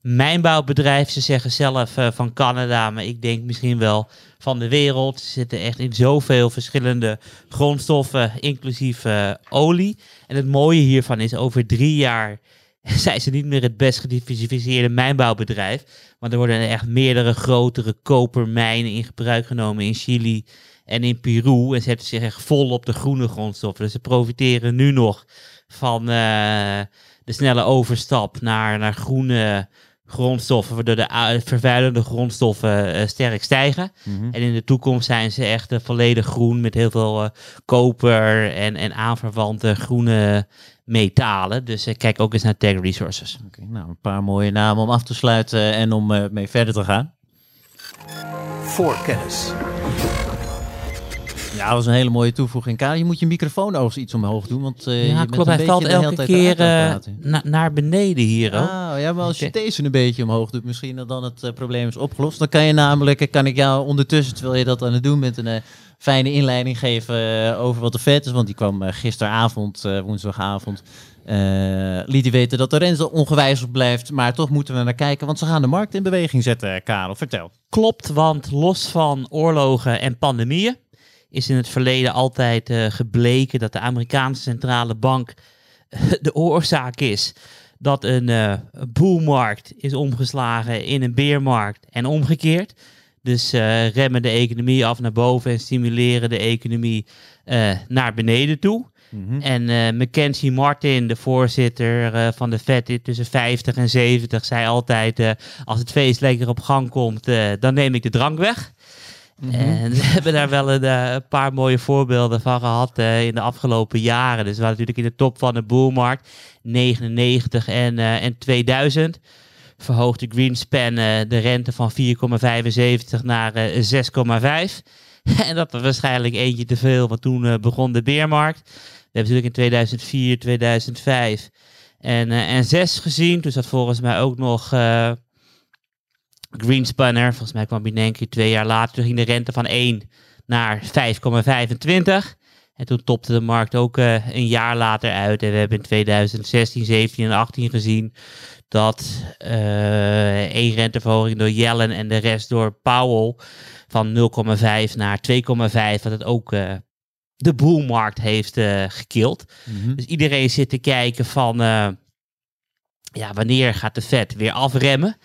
mijnbouwbedrijf. Ze zeggen zelf van Canada, maar ik denk misschien wel van de wereld. Ze zitten echt in zoveel verschillende grondstoffen, inclusief olie. En het mooie hiervan is, over drie jaar zijn ze niet meer het best gediversifieerde mijnbouwbedrijf. Want er worden echt meerdere grotere kopermijnen in gebruik genomen in Chili en in Peru. En zetten zich echt vol op de groene grondstoffen. Dus ze profiteren nu nog van eh, de snelle overstap naar, naar groene grondstoffen, waardoor de vervuilende grondstoffen eh, sterk stijgen. Mhm. En in de toekomst zijn ze echt eh, volledig groen met heel veel eh, koper en, en aanverwante groene metalen. Dus kijk ook eens naar Tech Resources. Oké, nou, een paar mooie namen om af te sluiten en om eh, mee verder te gaan. Voor kennis. Ja, dat was een hele mooie toevoeging. Karel, je moet je microfoon overigens iets omhoog doen, want eh, je ja, klopt. een Hij beetje valt elke tijd keer praten. na- naar beneden hier. Ah, ja, maar als je deze een beetje omhoog doet, misschien dat dan het eh, probleem is opgelost. Dan kan je namelijk, kan ik jou ondertussen, terwijl je dat aan het doen bent, een fijne inleiding geven over wat de vet is. Want die kwam gisteravond, woensdagavond, eh, liet hij weten dat de rente ongewijzigd blijft. Maar toch moeten we naar kijken, want ze gaan de markt in beweging zetten, Karel. Vertel. Klopt, want los van oorlogen en pandemieën is in het verleden altijd eh, gebleken dat de Amerikaanse centrale bank de oorzaak is dat een eh boelmarkt is omgeslagen in een beermarkt en omgekeerd. Dus eh, remmen de economie af naar boven en stimuleren de economie eh, naar beneden toe. En eh Mackenzie Martin, de voorzitter eh, van de Fed tussen 50 en 70, zei altijd: eh, Als het feest lekker op gang komt, eh, dan neem ik de drank weg. En we hebben daar wel een, eh, een paar mooie voorbeelden van gehad eh, in de afgelopen jaren. Dus we waren natuurlijk in de top van de boelmarkt, 99 en, eh, en 2000. Verhoogde Greenspan eh, de rente van 4,75 naar eh, 6,5. en dat was waarschijnlijk eentje te veel, want toen begon de beermarkt. We hebben natuurlijk in 2004, 2005 en, en 6 gezien. Toen zat volgens mij ook nog Greenspanner. Volgens mij kwam keer twee jaar later. Toen ging de rente van 1 naar 5,25. En toen topte de markt ook eh, een jaar later uit. En we hebben in 2016, 17 en 18 gezien dat eh één renteverhoging door Yellen en de rest door Powell van 0,5 naar 2,5, wat het ook eh, de boelmarkt heeft gekild. Mhm. Dus iedereen zit te kijken van, ja, wanneer gaat de Fed weer afremmen?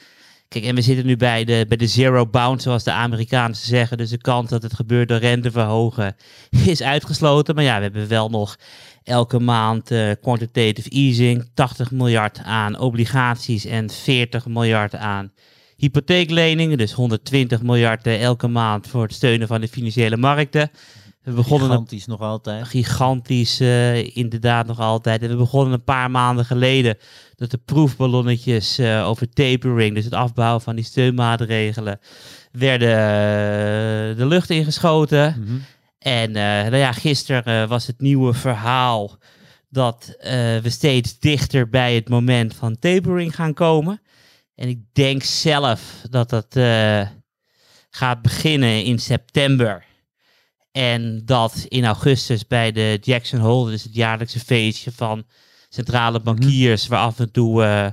Kijk, en we zitten nu bij de, bij de zero bound, zoals de Amerikanen zeggen. Dus de kans dat het gebeurt door renteverhogen is uitgesloten. Maar ja, we hebben wel nog elke maand eh, quantitative easing, 80 miljard aan obligaties en 40 miljard aan hypotheekleningen. Dus 120 miljard eh, elke maand voor het steunen van de financiële markten. We begonnen een Gigantisch nog altijd. gigantisch, eh, inderdaad nog altijd. En we begonnen een paar maanden geleden dat de proefballonnetjes eh, over tapering, dus het afbouwen van die steunmaatregelen, werden eh, de lucht ingeschoten. Mhm. En nou ja, gisteren was het nieuwe verhaal dat we steeds dichter bij het moment van tapering gaan komen. En ik denk zelf dat dat gaat beginnen in september. En dat in augustus bij de Jackson Hole, dus het jaarlijkse feestje van centrale bankiers, waar af en toe eh,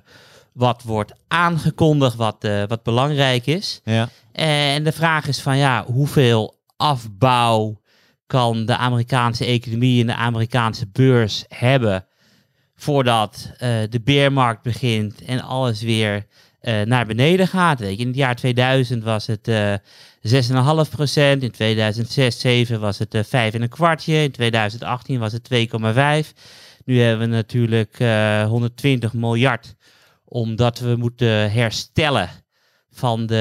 wat wordt aangekondigd, wat, eh, wat belangrijk is. Ja. En de vraag is van ja, hoeveel afbouw kan de Amerikaanse economie en de Amerikaanse beurs hebben voordat eh, de beermarkt begint en alles weer naar beneden gaat. Weet je, in het jaar 2000 was het 6,5 procent, in 2006, 7 was het eh 5 en een kwartje, in 2018 was het 2,5. Nu hebben we natuurlijk eh 120 miljard, omdat we moeten herstellen van de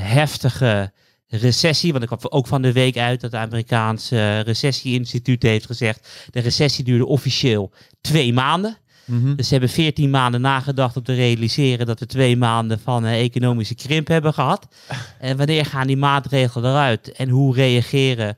heftige recessie. Want ik kwam ook van de week uit dat het Amerikaanse recessie-instituut heeft gezegd... de recessie duurde officieel twee maanden. Mhm. Dus ze hebben 14 maanden nagedacht om te realiseren dat we twee maanden van eh, economische krimp hebben gehad. En wanneer gaan die maatregelen eruit? En hoe reageren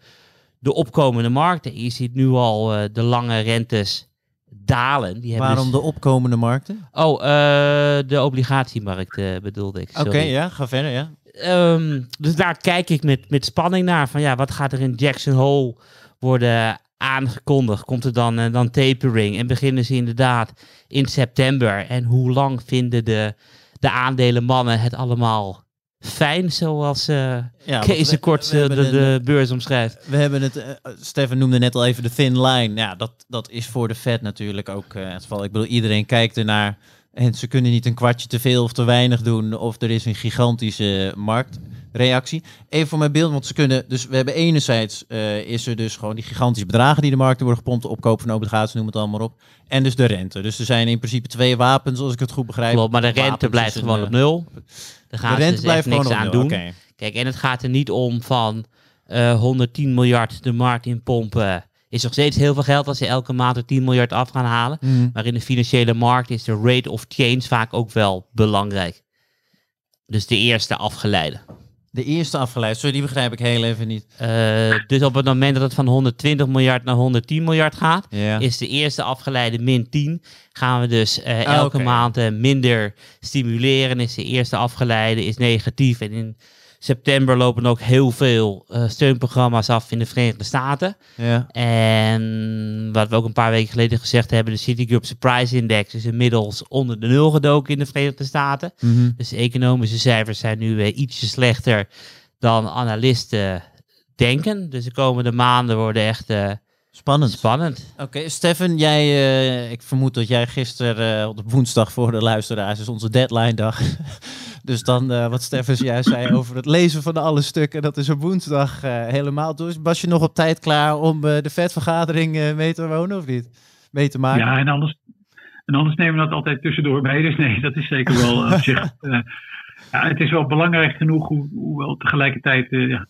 de opkomende markten? Je ziet nu al eh, de lange rentes dalen. Die hebben Waarom dus- de opkomende markten? Oh, eh, de obligatiemarkt bedoelde ik. Oké, ja, ga verder, ja. Ehm, dus daar kijk ik met, met spanning naar. Van ja, wat gaat er in Jackson Hole worden aangekondigd? Komt er dan, eh, dan tapering? En beginnen ze inderdaad in september? En hoe lang vinden de, de aandelenmannen het allemaal fijn? Zoals ja want Kees we- Kort we eh, de, beurs omschrijft. We hebben het, Stefan noemde net al even de thin line. Ja, dat, dat is voor de Fed natuurlijk ook eh, het geval. Ik bedoel, iedereen kijkt ernaar. En ze kunnen niet een kwartje te veel of te weinig doen. Of er is een gigantische marktreactie. Even voor mijn beeld, want ze kunnen... Dus we hebben enerzijds eh, is er dus gewoon die gigantische bedragen die de markten worden gepompt. Opkoop van obligaties, noem het allemaal op. En dus de rente. Dus er zijn in principe twee wapens, als ik het goed begrijp. Klopt, maar de rente Wapens blijft is een, gewoon eh, op nul. De rente dus blijft gewoon niks op aan nul. doen. Kijk, en het gaat er niet om van eh 110 miljard de markt in pompen. Is nog steeds heel veel geld als ze elke maand er 10 miljard af gaan halen. Mhm. Maar in de financiële markt is de rate of change vaak ook wel belangrijk. Dus de eerste afgeleide. De eerste afgeleid, sorry, die begrijp ik heel even niet. Eh, dus op het moment dat het van 120 miljard naar 110 miljard gaat, is de eerste afgeleide min 10. Gaan we dus eh, Ah, elke oké. maand eh, minder stimuleren. Is de eerste afgeleide is negatief. En in september lopen ook heel veel eh, steunprogramma's af in de Verenigde Staten. Ja. En wat we ook een paar weken geleden gezegd hebben, de Citigroup Surprise Index is inmiddels onder de nul gedoken in de Verenigde Staten. Mhm. Dus de economische cijfers zijn nu eh, ietsje slechter dan analisten denken. Dus de komende maanden worden echt eh, Spannend. spannend. Oké, Stefan, jij, eh, ik vermoed dat jij gisteren eh, op woensdag voor de luisteraars is onze deadline dag. dus dan, eh, wat Stefan juist zei over het lezen van alle stukken, dat is op woensdag eh, helemaal. Dus was je nog op tijd klaar om eh, de vetvergadering eh, mee te wonen of niet? Mee te maken? Ja, en anders, en anders nemen we dat altijd tussendoor mee. Dus nee, dat is zeker wel op zich. eh, ja, het is wel belangrijk genoeg, hoe- hoewel tegelijkertijd eh, ja,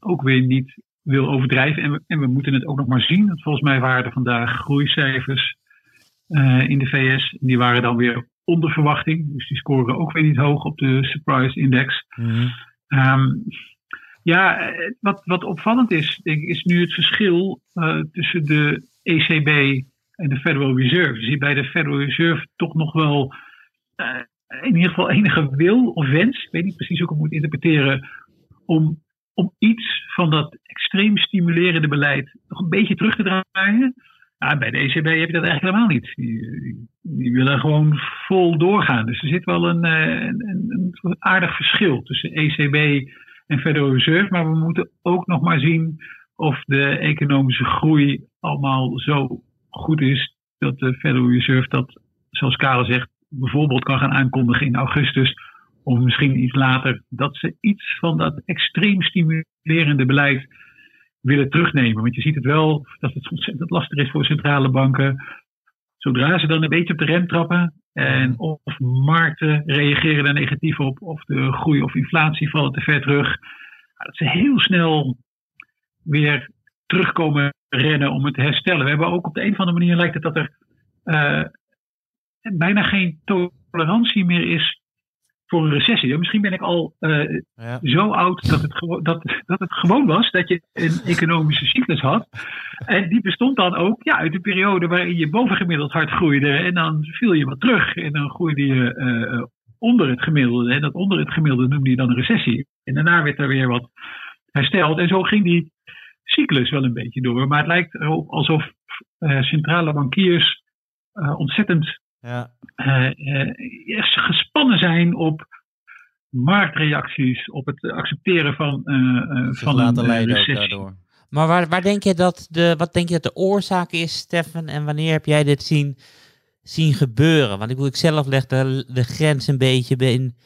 ook weer niet wil overdrijven. En we, en we moeten het ook nog maar zien. Want volgens mij waren er vandaag groeicijfers eh, in de VS. Die waren dan weer onder verwachting. Dus die scoren ook weer niet hoog op de surprise index. Mhm. Ehm, ja, eh, wat, wat opvallend is, denk ik, is nu het verschil eh, tussen de ECB en de Federal Reserve. Je ziet bij de Federal Reserve toch nog wel in ieder geval enige wil of wens, ik weet niet precies hoe ik het moet interpreteren, om, om iets van dat extreem stimulerende beleid nog een beetje terug te draaien. Bij de ECB heb je dat eigenlijk helemaal niet. Die willen gewoon vol doorgaan. Dus er zit wel een, eh, een, een, een aardig verschil tussen ECB en Federal Reserve. Maar we moeten ook nog maar zien of de economische groei allemaal zo goed is dat de Federal Reserve dat, zoals Karel zegt, bijvoorbeeld kan gaan aankondigen in augustus. Of misschien iets later, dat ze iets van dat extreem stimulerende beleid willen terugnemen. Want je ziet het wel dat het ontzettend lastig is voor centrale banken. Zodra ze dan een beetje op de rem trappen en of markten reageren daar negatief op, of de groei of inflatie vallen te ver terug, dat ze heel snel weer terugkomen rennen om het te herstellen. We hebben ook op de een of andere manier lijkt het dat er eh, bijna geen tolerantie meer is voor een recessie. Misschien ben ik al eh, Ja. zo oud dat het, dat, dat het gewoon was dat je een economische cyclus had. En die bestond dan ook ja, uit de periode waarin je bovengemiddeld hard groeide. En dan viel je wat terug. En dan groeide je eh, onder het gemiddelde. En dat onder het gemiddelde noemde je dan een recessie. En daarna werd er weer wat hersteld. En zo ging die cyclus wel een beetje door. Maar het lijkt erop alsof uh, centrale bankiers ontzettend Ja. uh, gespannen zijn op marktreacties, op het accepteren van, Zich van laten een recessie. daardoor. Maar waar, waar denk je dat de, wat denk je dat de oorzaak is, Stefan? En wanneer heb jij dit zien, zien gebeuren? Want ik, bedoel, ik zelf leg de, de grens een beetje bij in,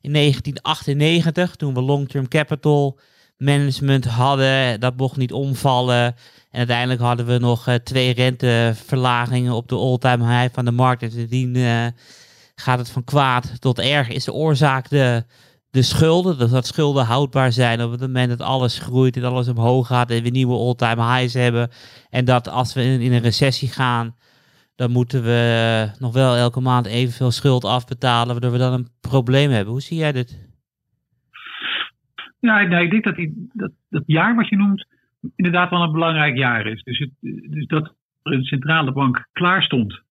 in 1998, toen we long-term capital management hadden. Dat mocht niet omvallen. En uiteindelijk hadden we nog uh, twee renteverlagingen op de all-time high van de markt. En sindsdien uh, gaat het van kwaad tot erg. Is de oorzaak de, de schulden? Dus dat schulden houdbaar zijn op het moment dat alles groeit en alles omhoog gaat en we nieuwe all-time highs hebben. En dat als we in, in, een recessie gaan, dan moeten we nog wel elke maand evenveel schuld afbetalen, waardoor we dan een probleem hebben. Hoe zie jij dit? Ja, nee, ik denk dat, die, dat dat jaar wat je noemt inderdaad wel een belangrijk jaar is. Dus, het, dus dat de centrale bank klaar stond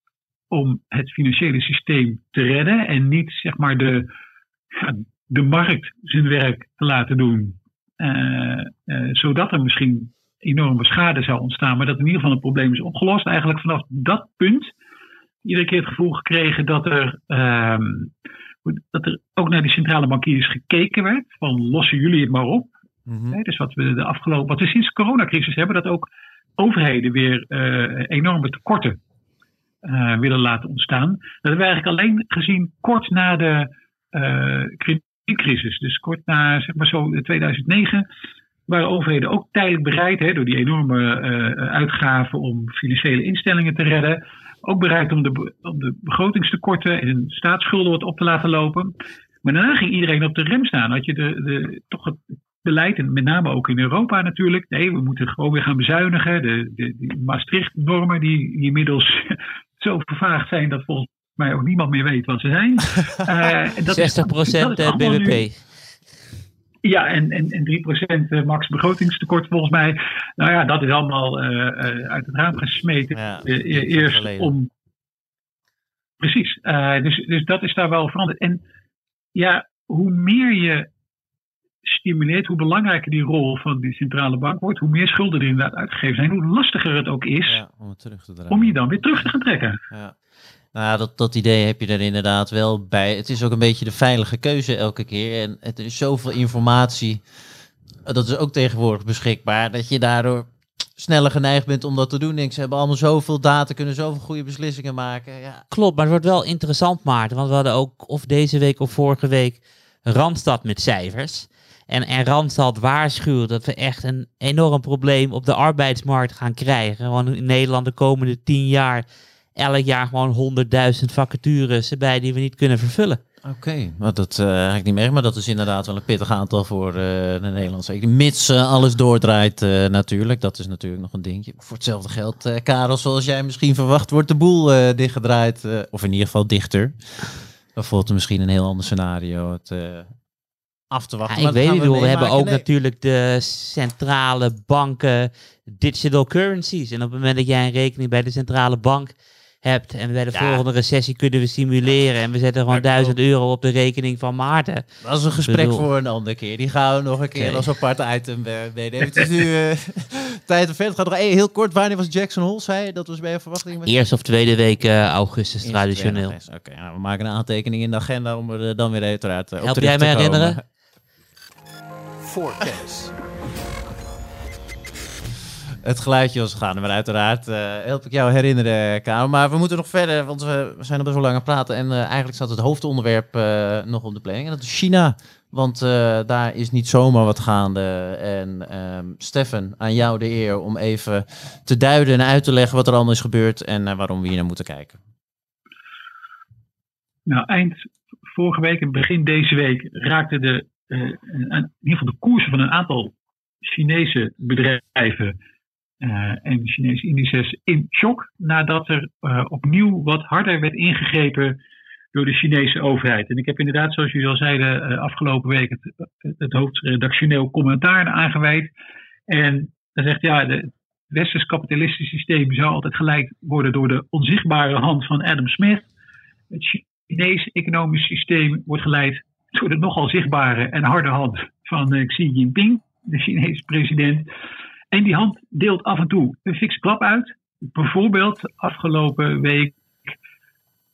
om het financiële systeem te redden en niet zeg maar de, de markt zijn werk te laten doen. Uh, uh, zodat er misschien enorme schade zou ontstaan, maar dat in ieder geval het probleem is opgelost. Eigenlijk vanaf dat punt iedere keer het gevoel gekregen dat er, uh, dat er ook naar die centrale bankiers gekeken werd. Van lossen jullie het maar op. He, dus wat we de afgelopen, wat we sinds de coronacrisis hebben, dat ook overheden weer uh, enorme tekorten uh, willen laten ontstaan. Dat hebben we eigenlijk alleen gezien kort na de uh, kredietcrisis. Dus kort na zeg maar zo 2009 waren overheden ook tijdelijk bereid, hè, door die enorme uitgaven om financiële instellingen te redden, ook bereid om de, om de begrotingstekorten en staatsschulden wat op te laten lopen. Maar daarna ging iedereen op de rem staan. Had je de, de, toch het beleid, en met name ook in Europa natuurlijk. Nee, we moeten gewoon weer gaan bezuinigen. De, de, de Maastricht-normen die, die inmiddels zo vervaagd zijn dat volgens mij ook niemand meer weet wat ze zijn. Uh, dat 60 procent BBP. Nu, ja, en, en, en 3% max begrotingstekort volgens mij. Nou ja, dat is allemaal uh, uh, uit het raam gesmeten. Ja, eerst om. Precies. dus, dus dat is daar wel veranderd. En ja, hoe meer je stimuleert, hoe belangrijker die rol van die centrale bank wordt, hoe meer schulden er inderdaad uitgegeven zijn, hoe lastiger het ook is ja, om, terug te om je dan weer terug te gaan trekken. Ja. Nou ja, dat, dat idee heb je er inderdaad wel bij. Het is ook een beetje de veilige keuze elke keer. En het is zoveel informatie, dat is ook tegenwoordig beschikbaar, dat je daardoor sneller geneigd bent om dat te doen. Denk, ze hebben allemaal zoveel data, kunnen zoveel goede beslissingen maken. Ja. Klopt, maar het wordt wel interessant, Maarten. Want we hadden ook of deze week of vorige week Randstad met cijfers. En, en Randstad waarschuwt dat we echt een enorm probleem op de arbeidsmarkt gaan krijgen. Want in Nederland de komende tien jaar elk jaar gewoon 100.000 vacatures erbij die we niet kunnen vervullen. Oké, okay, maar dat uh, heb ik niet meer. Maar dat is inderdaad wel een pittig aantal voor uh, de Nederlandse economie. Mits uh, alles doordraait natuurlijk. Dat is natuurlijk nog een dingetje. Voor hetzelfde geld, Karel, zoals jij misschien verwacht, wordt de boel dichtgedraaid. of in ieder geval dichter. Dan volgt er misschien een heel ander scenario. Het, af te wachten. Ja, ik weet niet, we, we hebben ook nee. natuurlijk de centrale banken, digital currencies. En op het moment dat jij een rekening bij de centrale bank hebt en bij de ja. volgende recessie kunnen we simuleren en we zetten gewoon duizend euro op de rekening van Maarten. Dat is een gesprek bedoel. voor een andere keer. Die gaan we nog een keer okay. als apart item meenemen. Het is nu uh, tijd om verder. Hey, heel kort. Wanneer was Jackson Hole? Zei dat was bij je verwachting? Eerste of tweede week uh, augustus traditioneel. Oké, okay, nou, we maken een aantekening in de agenda om er dan weer uiteraard uh, op Help terug jij te me komen. herinneren? Voor kennis. Het geluidje was gegaan, maar uiteraard uh, help ik jou herinneren, Karel. Maar we moeten nog verder, want we zijn er best lang aan het praten. En uh, eigenlijk staat het hoofdonderwerp uh, nog op de planning. En dat is China. Want daar is niet zomaar wat gaande. En um, Stefan, aan jou de eer om even te duiden en uit te leggen wat er allemaal is gebeurd. En waarom we hier naar moeten kijken. Nou, eind vorige week en begin deze week raakte de, in ieder geval de koersen van een aantal Chinese bedrijven uh, en Chinese indices in shock nadat er uh, opnieuw wat harder werd ingegrepen door de Chinese overheid. En ik heb inderdaad, zoals jullie al zeiden, uh, afgelopen week het, het hoofdredactioneel commentaar aangeweid. En dan zegt ja, de, het westers kapitalistische systeem zou altijd geleid worden door de onzichtbare hand van Adam Smith. Het Chinese economisch systeem wordt geleid door de nogal zichtbare en harde hand van Xi Jinping, de Chinese president. En die hand deelt af en toe een fikse klap uit. Bijvoorbeeld afgelopen week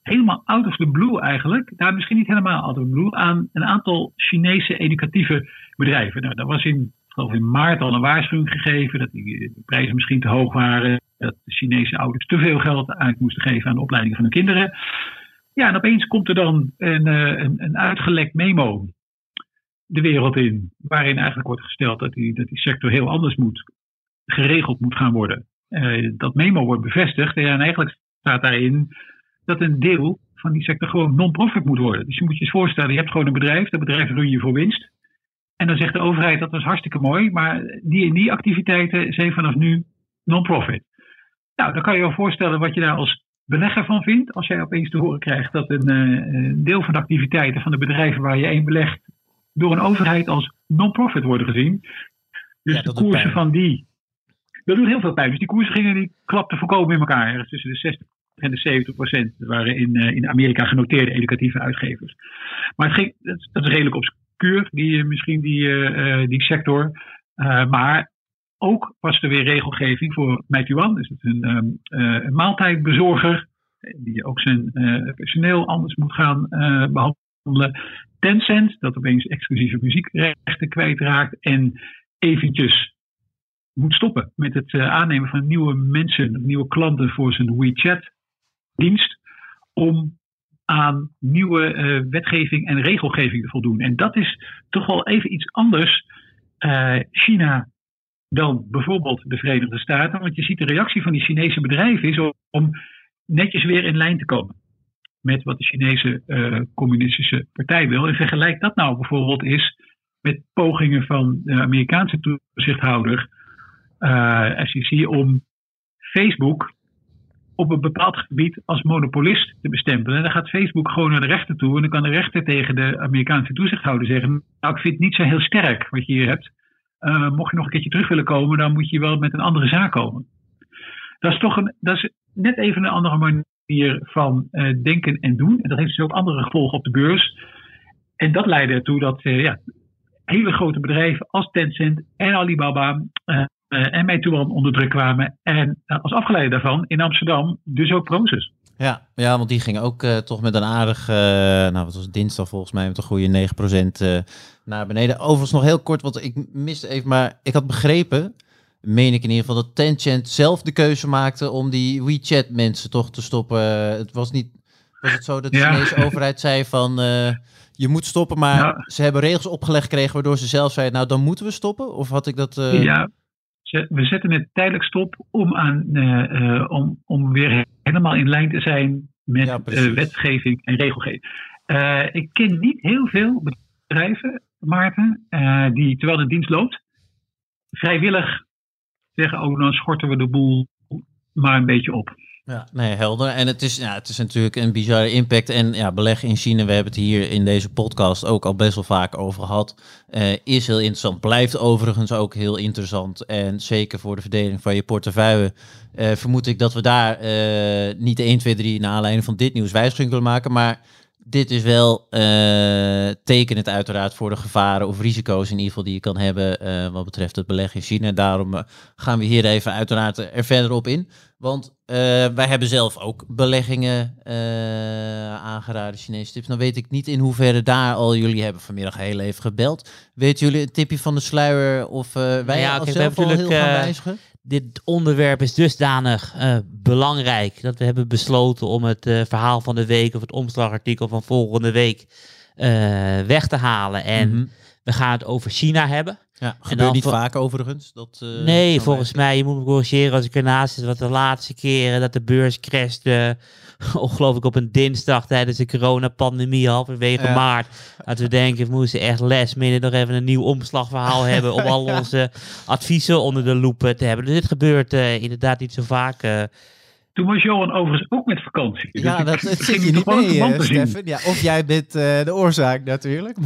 helemaal out of the blue eigenlijk. Nou, misschien niet helemaal out of the blue. Aan een aantal Chinese educatieve bedrijven. Nou, dat was in, geloof in maart al een waarschuwing gegeven. Dat die, de prijzen misschien te hoog waren. Dat de Chinese ouders te veel geld uit moesten geven aan de opleiding van hun kinderen. Ja, en opeens komt er dan een, eh, een, een uitgelekt memo de wereld in. Waarin eigenlijk wordt gesteld dat die, dat die sector heel anders moet, geregeld moet gaan worden. Eh, dat memo wordt bevestigd. En eigenlijk staat daarin dat een deel van die sector gewoon non-profit moet worden. Dus je moet je eens voorstellen, je hebt gewoon een bedrijf, dat bedrijf run je voor winst. En dan zegt de overheid dat is hartstikke mooi, maar die en die activiteiten zijn vanaf nu non-profit. Nou, dan kan je je wel voorstellen wat je daar als belegger van vindt. Als jij opeens te horen krijgt dat een, uh, een deel van de activiteiten van de bedrijven waar je in belegt door een overheid als non-profit worden gezien. Dus Ja, de koersen van die. Dat doet heel veel pijn. Dus die koersen gingen die klapten voorkomen in elkaar. Ergens tussen de 60 en de 70 procent. Dat waren in, eh, in Amerika genoteerde educatieve uitgevers. Maar het ging, dat, is- dat redelijk obscuur, die, eh, misschien die, eh, die sector. Maar ook was er weer regelgeving voor Meituan. Dus het is een, ehm, eh, een maaltijdbezorger. Die ook zijn personeel anders moet gaan eh, behandelen. Tencent, dat opeens exclusieve muziekrechten kwijtraakt. En eventjes moet stoppen met het eh, aannemen van nieuwe mensen, nieuwe klanten voor zijn WeChat-dienst. Om aan nieuwe eh, wetgeving en regelgeving te voldoen. En dat is toch wel even iets anders. eh, China dan bijvoorbeeld de Verenigde Staten. Want je ziet de reactie van die Chinese bedrijven is om, netjes weer in lijn te komen met wat de Chinese communistische partij wil. En vergelijk dat nou bijvoorbeeld eens met pogingen van de Amerikaanse toezichthouder eh SEC om Facebook op een bepaald gebied als monopolist te bestempelen. En dan gaat Facebook gewoon naar de rechter toe en dan kan de rechter tegen de Amerikaanse toezichthouder zeggen: Nou, ik vind het niet zo heel sterk wat je hier hebt. Eh, mocht je nog een keertje terug willen komen, dan moet je wel met een andere zaak komen. Dat is toch een, dat is net even een andere manier van eh, denken en doen. En dat heeft dus ook andere gevolgen op de beurs. En dat leidde ertoe dat ja, hele grote bedrijven als Tencent en Alibaba en Meituan onder druk kwamen. En eh, als afgeleide daarvan in Amsterdam dus ook Proces. Ja, ja, want die ging ook eh, toch met een aardig, eh, nou wat was het, dinsdag volgens mij, met een goede 9% eh naar beneden. Overigens nog heel kort, want ik miste even, maar ik had begrepen, meen ik in ieder geval, dat Tencent zelf de keuze maakte om die WeChat mensen toch te stoppen. Het was niet, was het zo dat de Ja. Chinese overheid zei van, eh, je moet stoppen, maar Ja. ze hebben regels opgelegd gekregen waardoor ze zelf zeiden, nou dan moeten we stoppen? Of had ik dat... eh, Ja, we zetten het tijdelijk stop om, aan, eh, eh, om, om weer helemaal in lijn te zijn met Ja, wetgeving en regelgeving. Eh, ik ken niet heel veel bedrijven, Maarten, die terwijl de dienst loopt, vrijwillig zeggen: Oh, dan schorten we de boel maar een beetje op. Ja, nee, helder. En het is, ja, het is natuurlijk een bizarre impact. En ja, beleggen in China, we hebben het hier in deze podcast ook al best wel vaak over gehad. eh, is heel interessant. Blijft overigens ook heel interessant. En zeker voor de verdeling van je portefeuille eh, vermoed ik dat we daar eh, niet de 1, 2, 3 naar aanleiding van dit nieuws wijziging willen maken. Maar dit is wel eh tekenend uiteraard voor de gevaren of risico's in ieder geval die je kan hebben eh, wat betreft het beleggen in China. Daarom eh, gaan we hier even uiteraard er verder op in. Want wij hebben zelf ook beleggingen aangeraden, Chinese tips. Nou weet ik niet in hoeverre daar al jullie hebben vanmiddag heel even gebeld. Weten jullie een tipje van de sluier of wij ja, we zelf al heel gaan wijzigen? Dit onderwerp is dusdanig eh, belangrijk dat we hebben besloten om het eh, verhaal van de week of het omslagartikel van volgende week eh, weg te halen. En Mhm. we gaan het over China hebben. Ja, gebeurt niet vaak overigens. Dat, nee, volgens mij, je moet me corrigeren als ik ernaast zit, wat de laatste keren dat de beurs crashte, of geloof ik op een dinsdag tijdens de coronapandemie, halverwege Ja. maart, dat we denken, we moesten echt les midden nog even een nieuw omslagverhaal hebben om al onze adviezen onder de loep te hebben. Dus dit gebeurt eh, inderdaad niet zo vaak. eh. Toen was Johan overigens ook met vakantie. Dus Ja, ik- dat, dat ging zit je niet mee, eh. Stefan. Ja, of jij bent eh, de oorzaak natuurlijk.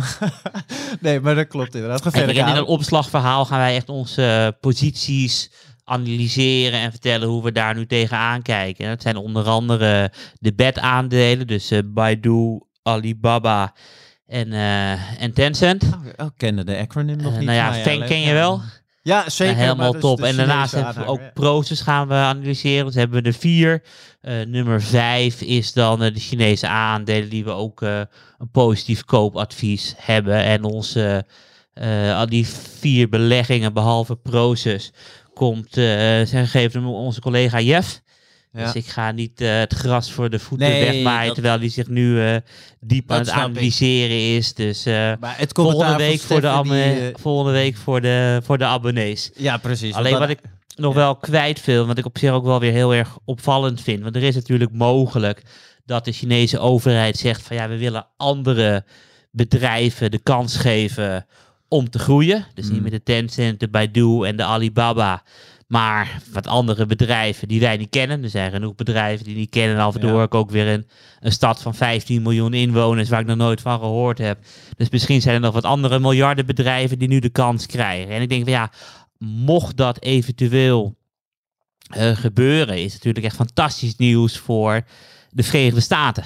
nee, maar dat klopt inderdaad. Ga Kijk, verder, en in een opslagverhaal gaan wij echt onze posities analyseren en vertellen hoe we daar nu tegenaan kijken. En dat zijn onder andere de bed-aandelen, dus eh, Baidu, Alibaba en, eh, en Tencent. Oh, oh, ik kende de acronym nog Eh, niet. nou ja, Feng ken je wel. Ja, zeker. helemaal maar dus top. en daarnaast hebben we ook proces gaan we analyseren. Dus hebben we er vier. Nummer vijf is dan de Chinese aandelen die we ook een positief koopadvies hebben. En onze, al die vier beleggingen, behalve proces, komt, eh, zijn gegeven door onze collega Jeff. Ja. Dus ik ga niet eh, het gras voor de voeten Nee, wegmaaien, dat- terwijl hij zich nu eh, diep aan het ik. analyseren is. Dus eh, Maar het volgende, week voor de die, volgende week voor de, voor de abonnees. Ja, precies. Alleen wat ik nog wel kwijt wil, wat ik op zich ook wel weer heel erg opvallend vind. Want er is natuurlijk mogelijk dat de Chinese overheid zegt van ja, we willen andere bedrijven de kans geven om te groeien. Dus niet Mm. met de Tencent, de Baidu en de Alibaba. Maar wat andere bedrijven die wij niet kennen. Er zijn genoeg bedrijven die niet kennen. En af en toe Ja. hoor ik ook weer een, een stad van 15 miljoen inwoners waar ik nog nooit van gehoord heb. Dus misschien zijn er nog wat andere miljarden bedrijven die nu de kans krijgen. En ik denk van ja, mocht dat eventueel eh, gebeuren, is het natuurlijk echt fantastisch nieuws voor de Verenigde Staten.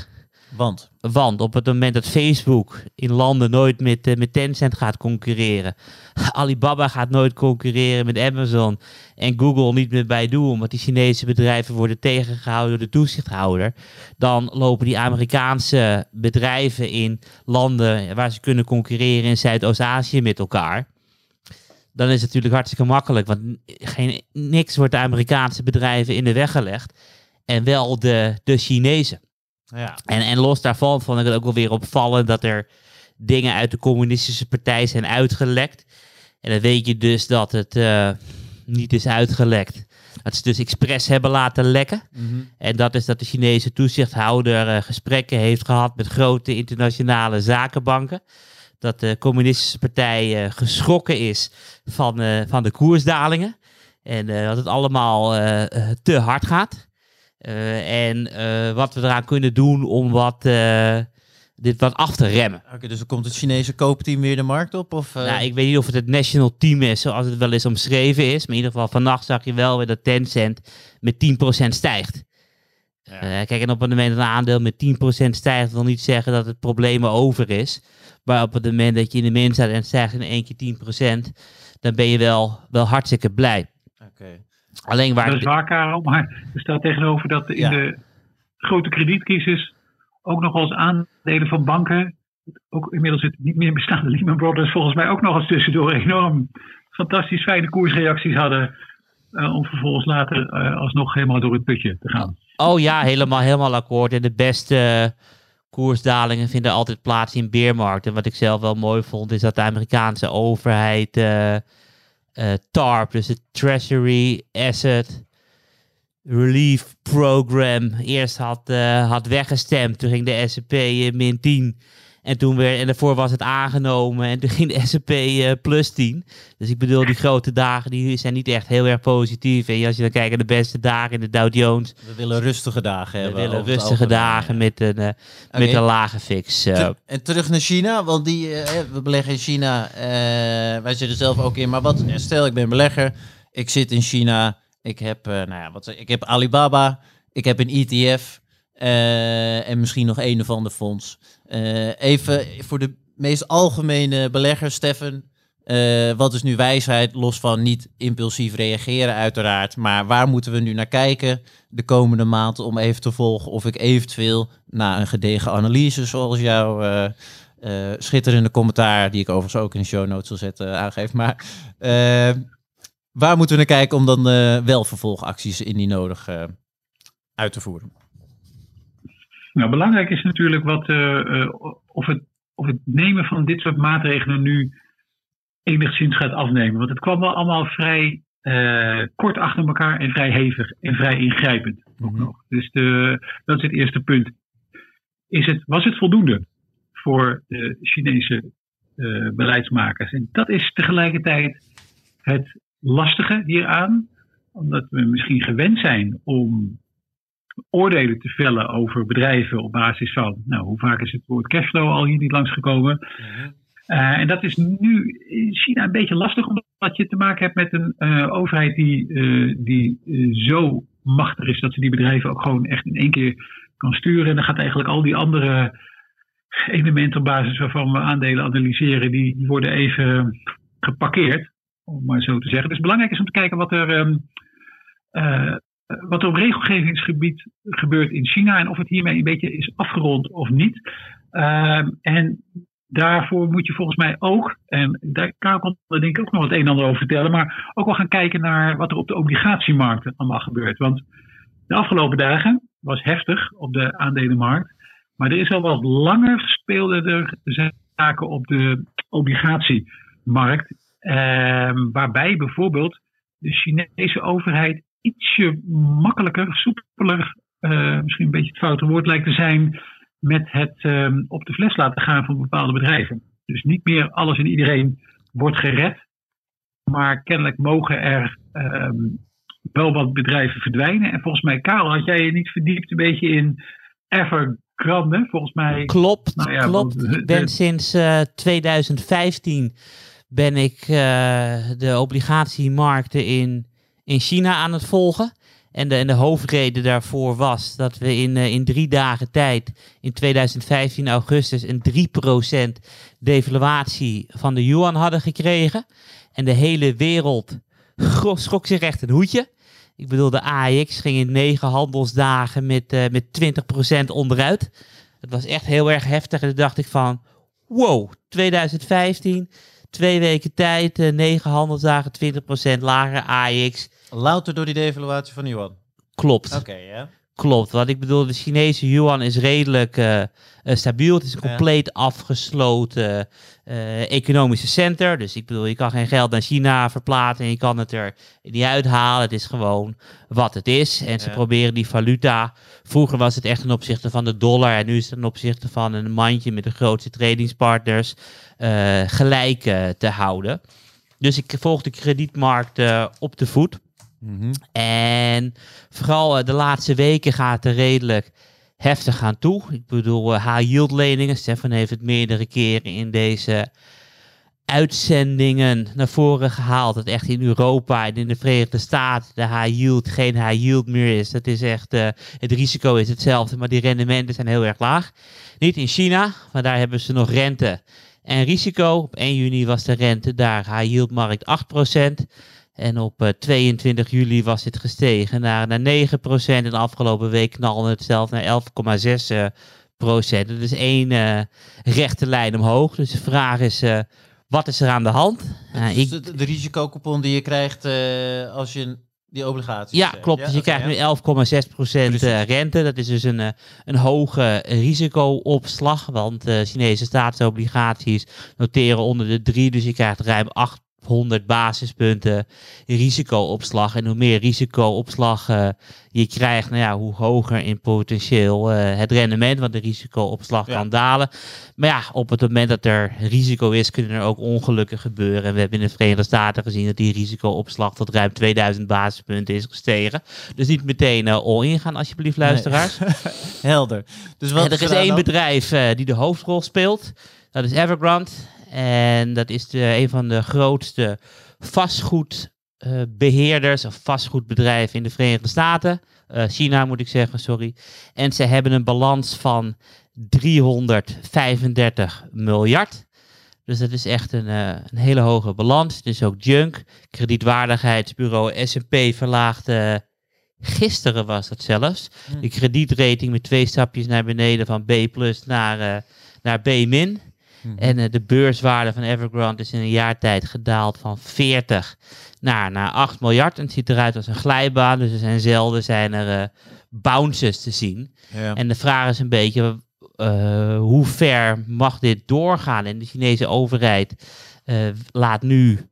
Want, Want op het moment dat Facebook in landen nooit met, eh, met Tencent gaat concurreren, Alibaba gaat nooit concurreren met Amazon en Google niet met Baidu, omdat die Chinese bedrijven worden tegengehouden door de toezichthouder, dan lopen die Amerikaanse bedrijven in landen waar ze kunnen concurreren in Zuidoost-Azië met elkaar. Dan is het natuurlijk hartstikke makkelijk, want geen, niks wordt de Amerikaanse bedrijven in de weg gelegd. En wel de, de Chinezen. Ja. En, en los daarvan vond ik het ook wel weer opvallend dat er dingen uit de communistische partij zijn uitgelekt. En dan weet je dus dat het eh, niet is uitgelekt. Dat ze dus expres hebben laten lekken. Mhm. En dat is dat de Chinese toezichthouder eh, gesprekken heeft gehad met grote internationale zakenbanken. Dat de communistische partij eh, geschrokken is van, van de koersdalingen. En dat het allemaal te hard gaat. Eh, en eh, wat we eraan kunnen doen om wat, eh, dit wat af te remmen. Oké, dus dan komt het Chinese koopteam weer de markt op? Of, eh? Nou, ik weet niet of het het national team is, zoals het wel eens omschreven is. Maar in ieder geval, vannacht zag je wel weer dat Tencent met 10% stijgt. Ja. Kijk, en op het moment dat een aandeel met 10% stijgt, wil niet zeggen dat het probleem over is. Maar op het moment dat je in de min staat en stijgt in één keer 10%, dan ben je wel, wel hartstikke blij. Oké. Alleen waar Dat is waar, Karel. Maar er staat tegenover dat in Ja. de grote kredietcrisis ook nog eens aandelen van banken, ook inmiddels het niet meer bestaande Lehman Brothers, volgens mij ook nog eens tussendoor enorm fantastisch fijne koersreacties hadden. eh, om vervolgens later eh, alsnog helemaal door het putje te gaan. Oh ja, helemaal, helemaal akkoord. En de beste koersdalingen vinden altijd plaats in beermarkten. Wat ik zelf wel mooi vond, is dat de Amerikaanse overheid eh, eh, TARP, dus het Treasury Asset Relief Program, eerst had, eh, had weggestemd. Toen ging de S&P eh, min 10. En toen weer, en daarvoor was het aangenomen. En toen ging de S&P eh, plus 10. Dus ik bedoel, die grote dagen die zijn niet echt heel erg positief. En als je dan kijkt naar de beste dagen in de Dow Jones. We willen rustige dagen We hebben. willen over het rustige dagen met een, eh, met een lage fix. eh. Ter- en terug naar China, want die, we beleggen in China. wij zitten zelf ook in. Maar wat, stel ik ben belegger, ik zit in China. Ik heb, nou ja, wat, ik heb Alibaba, ik heb een ETF en misschien nog een of ander fonds. Eh, even voor de meest algemene belegger, Stefan. eh, wat is nu wijsheid, los van niet impulsief reageren uiteraard. Maar waar moeten we nu naar kijken de komende maand om even te volgen of ik eventueel na een gedegen analyse zoals jouw eh, schitterende commentaar, die ik overigens ook in de show notes zal zetten, aangeef. Maar waar moeten we naar kijken om dan wel vervolgacties in die nodig uit te voeren? Nou, belangrijk is natuurlijk wat, eh, eh, of, het, of het nemen van dit soort maatregelen nu enigszins gaat afnemen. Want het kwam wel allemaal vrij eh, kort achter elkaar en vrij hevig en vrij ingrijpend. ook Mhm. nog. Dus de, dat is het eerste punt. Is het, was het voldoende voor de Chinese beleidsmakers? En dat is tegelijkertijd het lastige hieraan. Omdat we misschien gewend zijn om oordelen te vellen over bedrijven op basis van, nou, hoe vaak is het woord cashflow al hier niet langsgekomen? Eh, en dat is nu in China een beetje lastig, omdat je te maken hebt met een eh, overheid die, eh, die zo machtig is dat ze die bedrijven ook gewoon echt in één keer kan sturen. En dan gaat eigenlijk al die andere elementen op basis waarvan we aandelen analyseren, die, die worden even geparkeerd. om maar zo te zeggen. Dus belangrijk is om te kijken wat er, ehm, eh, wat er op regelgevingsgebied gebeurt in China en of het hiermee een beetje is afgerond of niet. Ehm, en daarvoor moet je volgens mij ook, en daar kan ik denk ik ook nog wat een en ander over vertellen, maar ook wel gaan kijken naar wat er op de obligatiemarkten allemaal gebeurt. Want de afgelopen dagen was heftig op de aandelenmarkt. Maar er is al wat langer speelde er zaken op de obligatiemarkt. Ehm, waarbij bijvoorbeeld de Chinese overheid ietsje makkelijker, soepeler, uh, misschien een beetje het foute woord lijkt te zijn, met het ehm, op de fles laten gaan van bepaalde bedrijven. Dus niet meer alles en iedereen wordt gered. Maar kennelijk mogen er ehm, wel wat bedrijven verdwijnen. En volgens mij, Karel, had jij je niet verdiept een beetje in Evergrande? Volgens mij. Klopt, nou ja, klopt. Ik ben sinds 2015 eh, ben ik uh, de obligatiemarkten in, in China aan het volgen. En de, en de hoofdreden daarvoor was dat we in, uh, in drie dagen tijd, in 2015 augustus, een 3% devaluatie van de yuan hadden gekregen. En de hele wereld schrok zich echt een hoedje. Ik bedoel, de AX ging in negen handelsdagen met, uh, met 20% onderuit. Het was echt heel erg heftig. En toen dacht ik van, wow, 2015, twee weken tijd, uh, negen handelsdagen, 20% lager AX. Louter door die devaluatie van yuan? Klopt. Oké, ja. Klopt, wat ik bedoel, de Chinese yuan is redelijk uh, stabiel. Het is een compleet afgesloten uh, economische center. Dus ik bedoel, je kan geen geld naar China verplaatsen en je kan het er niet uithalen. Het is gewoon wat het is. En ze proberen die valuta. Vroeger was het echt ten opzichte van de dollar en nu is het ten opzichte van een mandje met de grootste tradingspartners uh, gelijk te houden. Dus ik volg de kredietmarkt op de voet. Mm En vooral de laatste weken gaat het redelijk heftig aan toe. Ik bedoel, high-yield leningen. Stefan heeft het meerdere keren in deze uitzendingen naar voren gehaald. Dat echt in Europa en in de Verenigde Staten de high-yield geen high-yield meer is. Dat is echt, uh, het risico is hetzelfde, maar die rendementen zijn heel erg laag. Niet in China, maar daar hebben ze nog rente en risico. Op 1 juni was de rente daar high-yield markt 8%. En op 22 eh, juli was dit gestegen naar, naar 9%. En de afgelopen week knalde het zelf naar 11,6%. Uh, procent. Dat is één uh, rechte lijn omhoog. Dus de vraag is, uh, wat is er aan de hand? Uh, ik... de, de risicocoupon die je krijgt als je die obligaties Ja, klopt. Ja? Dus je krijgt nu 11,6 procent rente. Dat is dus een, een hoge risicoopslag. Want Chinese staatsobligaties noteren onder de 3. Dus je krijgt ruim 8 100 basispunten risicoopslag. En hoe meer risicoopslag uh, je krijgt, nou ja, hoe hoger in potentieel uh, het rendement, want de risicoopslag kan dalen. Maar ja, op het moment dat er risico is, kunnen er ook ongelukken gebeuren. En we hebben in de Verenigde Staten gezien dat die risicoopslag tot ruim 2000 basispunten is gestegen. Dus niet meteen uh, all-in gaan, alsjeblieft, luisteraars. Nee. Helder. Dus wat er is één bedrijf die de hoofdrol speelt. Dat is Evergrande. En dat is de, een van de grootste vastgoedbeheerders of vastgoedbedrijven in de Verenigde Staten. Uh, China moet ik zeggen, sorry. En ze hebben een balans van 335 miljard. Dus dat is echt een, uh, een hele hoge balans. Het is ook junk. Kredietwaardigheidsbureau S&P verlaagde gisteren was dat zelfs. Hmm. De kredietrating met twee stapjes naar beneden van B plus naar, naar B min. Mhm. En uh, de beurswaarde van Evergrande is in een jaar tijd gedaald van 40 naar, naar 8 miljard. En het ziet eruit als een glijbaan. Dus er zijn zelden zijn er uh, bounces te zien. Ja. En de vraag is een beetje, uh, hoe ver mag dit doorgaan? En de Chinese overheid laat nu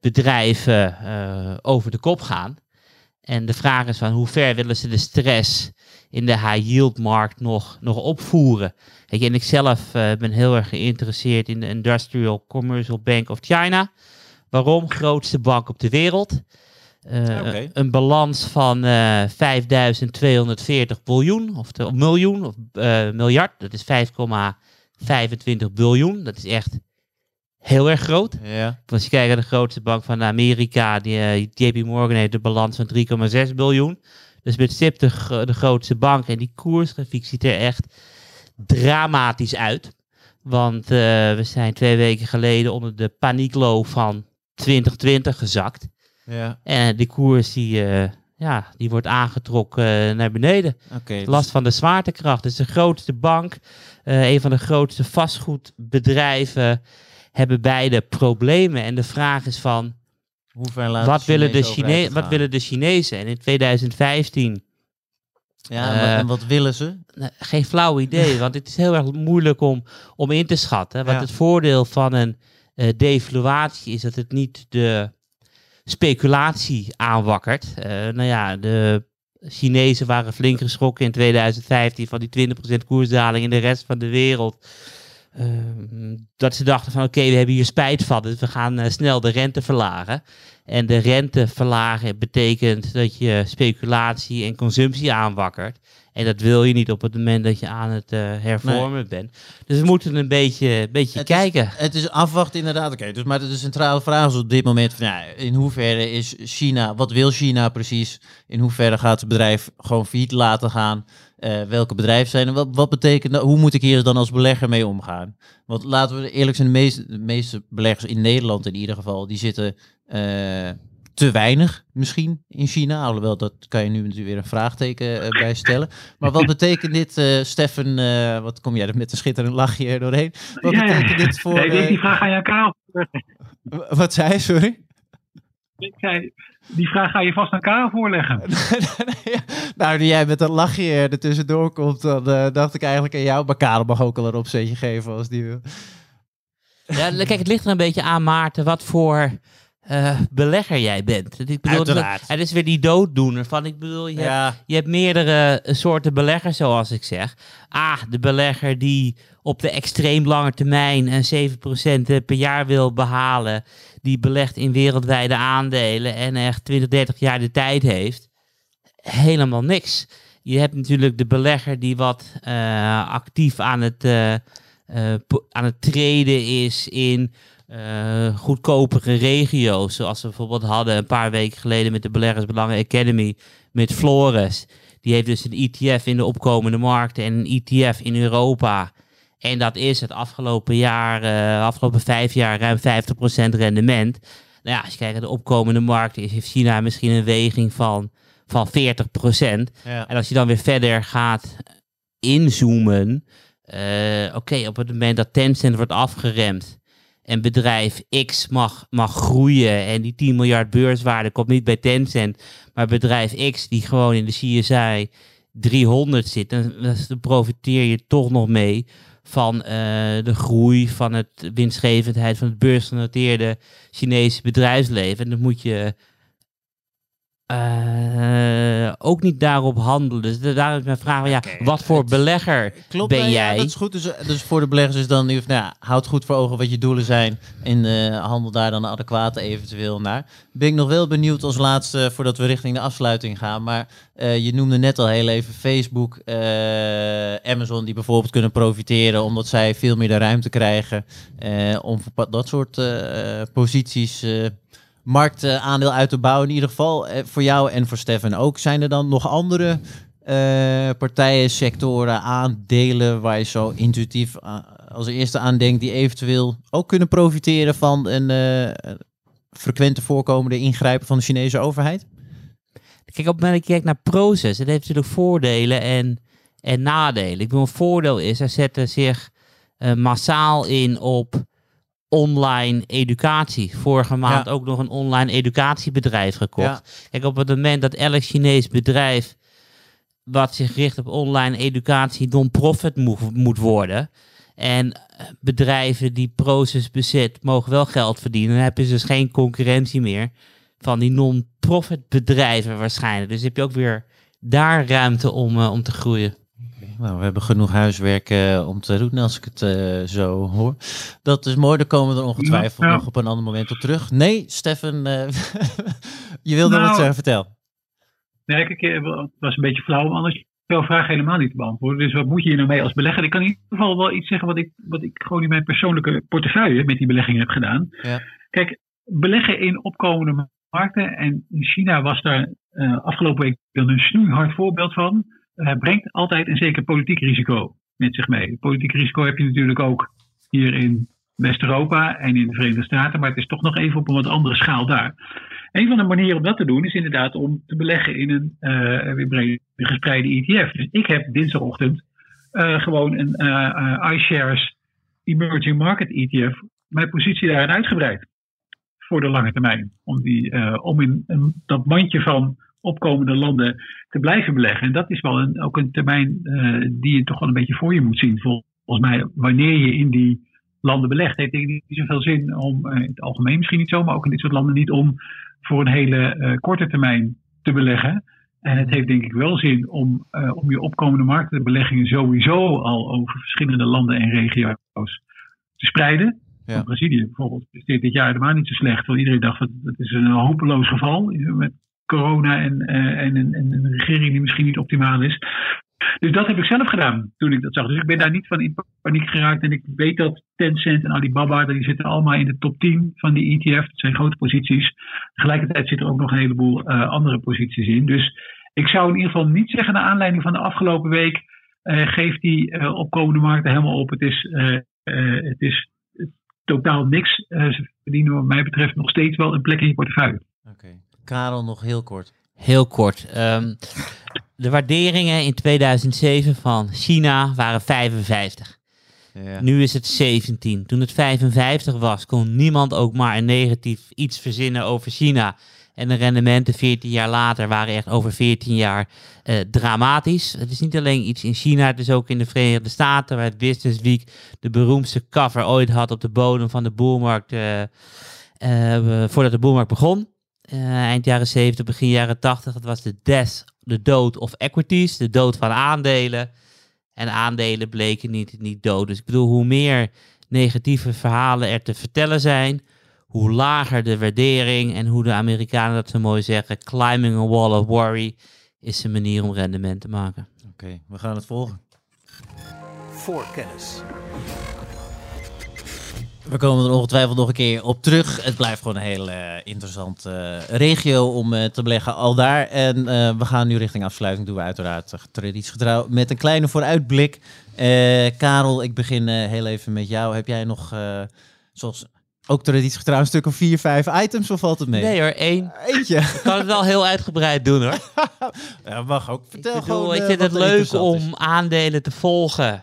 bedrijven over de kop gaan. En de vraag is van hoe ver willen ze de stress in de high yield markt nog, nog opvoeren? Weet je, en ik zelf uh, ben heel erg geïnteresseerd in de Industrial Commercial Bank of China. Waarom? Grootste bank op de wereld. Uh, okay. Een balans van uh, 5240 biljoen, of, miljoen, of miljard. Dat is 5,25 biljoen. Dat is echt heel erg groot. Ja. Als je kijkt naar de grootste bank van Amerika, die, JP Morgan heeft een balans van 3,6 biljoen. Dus met SIP de, de grootste bank. En die koersgrafiek ziet er echt dramatisch uit. Want uh, we zijn twee weken geleden onder de paniekloop van 2020 gezakt. Ja, En die koers die, eh, ja, die wordt aangetrokken eh, naar beneden. oké. dus- Last van de zwaartekracht. Dus de grootste bank, eh, een van de grootste vastgoedbedrijven hebben beide problemen. En de vraag is van, hoe ver laat wat willen, de Chine wat willen de Chinezen? En in 2015, Ja, en wat- eh, en wat willen ze? geen flauw idee, want het is heel erg moeilijk om, om in te schatten. Want Ja. het voordeel van een eh devaluatie is dat het niet de speculatie aanwakkert. Eh, nou ja, de Chinezen waren flink geschrokken in 2015 van die 20% koersdaling in de rest van de wereld. Ehm, dat ze dachten van oké, we hebben hier spijt van, dus we gaan eh, snel de rente verlagen. En de rente verlagen betekent dat je speculatie en consumptie aanwakkert. En dat wil je niet op het moment dat je aan het eh, hervormen bent. Dus we moeten een beetje, beetje Het is- kijken. Het is afwachten inderdaad. Oké, dus maar de centrale vraag is op dit moment van ja, in hoeverre is China, wat wil China precies? In hoeverre gaat het bedrijf gewoon failliet laten gaan? Eh, welke bedrijven zijn er? Wat, wat betekent dat? Hoe moet ik hier dan als belegger mee omgaan? Want laten we eerlijk zijn, de meeste, de meeste beleggers in Nederland in ieder geval, die zitten eh, te weinig misschien in China. Alhoewel, dat kan je nu natuurlijk weer een vraagteken eh, bij stellen. Maar wat betekent dit, eh Stefan, eh, wat kom jij er met een schitterend lachje er doorheen? Wat Ja, betekent dit voor... Nee, ik denk die vraag aan jou, Wat zei je, sorry? Ik zei, die vraag ga je vast aan Karel voorleggen. nou, nu jij met een lachje er tussendoor komt, dan eh, dacht ik eigenlijk aan jou. Maar Karel mag ook al een opzetje geven als die wil. Ja, kijk, het ligt er een beetje aan, Maarten, wat voor eh, belegger jij bent. Ik bedoel, Uiteraard. Het is weer die dooddoener van, ik bedoel, je, hebt, je hebt meerdere eh, soorten beleggers, zoals ik zeg. A, de belegger die op de extreem lange termijn een 7% per jaar wil behalen, die belegt in wereldwijde aandelen en echt 20, 30 jaar de tijd heeft. Helemaal niks. Je hebt natuurlijk de belegger die wat eh, actief aan het, eh, eh, aan het treden is in eh, goedkopere regio's. Zoals we bijvoorbeeld hadden een paar weken geleden met de Beleggersbelangen Academy met Flores. Die heeft dus een ETF in de opkomende markten en een ETF in Europa. En dat is het afgelopen jaar, eh, afgelopen vijf jaar, ruim 50% rendement. Nou ja, als je kijkt naar de opkomende markten, is- heeft China misschien een weging van, van 40%. ja. En als je dan weer verder gaat inzoomen. eh, Oké, op het moment dat Tencent wordt afgeremd. En bedrijf X mag, mag groeien. En die 10 miljard beurswaarde komt niet bij Tencent. Maar bedrijf X die gewoon in de CSI 300 zit. Dan, profiteer je toch nog mee van eh, de groei van het winstgevendheid van het beursgenoteerde Chinese bedrijfsleven. En dan moet je eh, ook niet daarop handelen. Dus da- daar is mijn vraag, ja, wat voor belegger Klopt, ben nou ja, jij? dat is goed. Dus, dus voor de beleggers is dan, nu, nou ja, houd goed voor ogen wat je doelen zijn en eh, handel daar dan adequaat eventueel naar. Ben ik nog wel benieuwd als laatste, voordat we richting de afsluiting gaan. Maar eh, je noemde net al heel even Facebook, eh, Amazon, die bijvoorbeeld kunnen profiteren omdat zij veel meer de ruimte krijgen eh, om dat soort eh, posities... marktaandeel uit te bouwen. In ieder geval eh, voor jou en voor Stefan ook. Zijn er dan nog andere eh, partijen, sectoren, aandelen waar je zo intuïtief eh, als eerste aan denkt die eventueel ook kunnen profiteren van een frequente voorkomende ingrijpen van de Chinese overheid? Kijk, op het moment dat je kijkt naar proces, het heeft natuurlijk voordelen en, en nadelen. Ik bedoel, een voordeel is, zij zetten zich massaal in op online educatie. Vorige maand Ja. ook nog een online educatiebedrijf gekocht. Ja. Kijk, op het moment dat elk Chinees bedrijf wat zich richt op online educatie non-profit moet, moet worden. En bedrijven die proces bezit, mogen wel geld verdienen. Dan heb je dus geen concurrentie meer van die non-profit bedrijven waarschijnlijk. Dus heb je ook weer daar ruimte om, eh, om te groeien. Nou, we hebben genoeg huiswerk eh, om te doen als ik het eh, zo hoor. Dat is mooi, daar komen we er ongetwijfeld Ja, ja. nog op een ander moment op terug. Nee, Stefan, eh, je wilde Nou, wat zeggen, vertel. Nee, kijk, het was een beetje flauw om anders jouw vraag helemaal niet te beantwoorden. Dus wat moet je hier nou mee als belegger? Ik kan in ieder geval wel iets zeggen wat ik, wat ik gewoon in mijn persoonlijke portefeuille met die beleggingen heb gedaan. Ja. Kijk, beleggen in opkomende markten, en in China was daar afgelopen week een snoeihard voorbeeld van, brengt altijd een zeker politiek risico met zich mee. Politiek risico heb je natuurlijk ook hier in West-Europa en in de Verenigde Staten, maar het is toch nog even op een wat andere schaal daar. Een van de manieren om dat te doen is inderdaad om te beleggen in een uh, breed gespreide ETF. Dus ik heb dinsdagochtend uh, gewoon een iShares Emerging Market ETF, mijn positie daarin uitgebreid voor de lange termijn. Om, die, om in, in dat mandje van opkomende landen te blijven beleggen. En dat is wel een, ook een termijn die je toch wel een beetje voor je moet zien. Volgens mij, wanneer je in die landen belegt, heeft het niet zoveel zin om, in het algemeen misschien niet zo, maar ook in dit soort landen niet om voor een hele uh, korte termijn te beleggen. En het heeft denk ik wel zin om, uh, om je opkomende marktbeleggingen sowieso al over verschillende landen en regio's te spreiden. Ja. Brazilië bijvoorbeeld is dit, dit jaar helemaal niet zo slecht. Want iedereen dacht dat het is een hopeloos geval met corona en, uh, en, en, en, een regering die misschien niet optimaal is. Dus dat heb ik zelf gedaan toen ik dat zag. Dus ik ben daar niet van in paniek geraakt. En ik weet dat Tencent en Alibaba, die zitten allemaal in de top 10 van die ETF. Dat zijn grote posities. Tegelijkertijd zitten er ook nog een heleboel uh, andere posities in. Dus ik zou in ieder geval niet zeggen, naar aanleiding van de afgelopen week, uh, geef die uh, opkomende markten helemaal op. Het is, het is totaal niks. ze verdienen wat mij betreft nog steeds wel een plek in je portefeuille. Karel, nog heel kort. Heel kort. Um, de waarderingen in 2007 van China waren 55. Ja. Nu is het 17. Toen het 55 was, kon niemand ook maar een negatief iets verzinnen over China. En de rendementen 14 jaar later waren echt over 14 jaar uh, dramatisch. Het is niet alleen iets in China, het is ook in de Verenigde Staten, waar het Business Week de beroemdste cover ooit had op de bodem van de boelmarkt, uh, uh, voordat de boelmarkt begon. Eind jaren 70, begin jaren 80, dat was de death de dood of equities, de dood van aandelen. En aandelen bleken niet, niet dood. Dus ik bedoel, hoe meer negatieve verhalen er te vertellen zijn, hoe lager de waardering en hoe de Amerikanen dat zo mooi zeggen, climbing a wall of worry, is een manier om rendement te maken. Oké, okay, we gaan het volgen. Voor kennis. We komen er ongetwijfeld nog een keer op terug. Het blijft gewoon een hele uh, interessante uh, regio om uh, te beleggen al daar. En we gaan nu richting afsluiting. Doen we uiteraard traditiegetrouw met een kleine vooruitblik. Karel, ik begin heel even met jou. Heb jij nog, zoals ook traditiegetrouw, een stuk of vier, vijf items of valt het mee? Nee hoor, één. Eentje. Ik kan het wel heel uitgebreid doen hoor. ja, mag ook. Vertel ik bedoel, gewoon. Ik vind het leuk om is. aandelen te volgen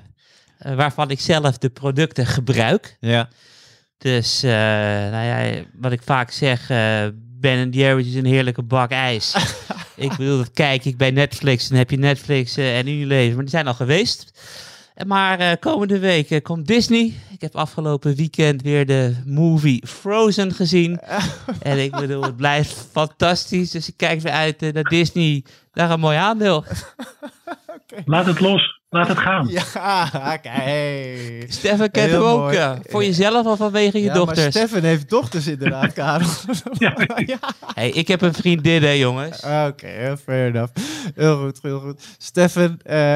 waarvan ik zelf de producten gebruik. Ja. Dus, uh, nou ja, wat ik vaak zeg, uh, Ben Jerry's is een heerlijke bak ijs. ik bedoel, dat kijk ik bij Netflix. Dan heb je Netflix uh, en Unilever, maar die zijn al geweest. Maar komende week komt Disney. Ik heb afgelopen weekend weer de movie Frozen gezien. en ik bedoel, het blijft fantastisch. Dus ik kijk weer uit naar Disney. Daar een mooi aandeel. okay. Laat het los. Laat het gaan. Ja, kijk. Stefan kent hem ook. Ja. Voor jezelf of vanwege je ja, dochters? Maar Stefan heeft dochters inderdaad, Karel. ja. ja. Hey, ik heb een vriendin, hè, jongens. Oké, okay, fair enough. Heel goed, heel goed. Stefan, uh,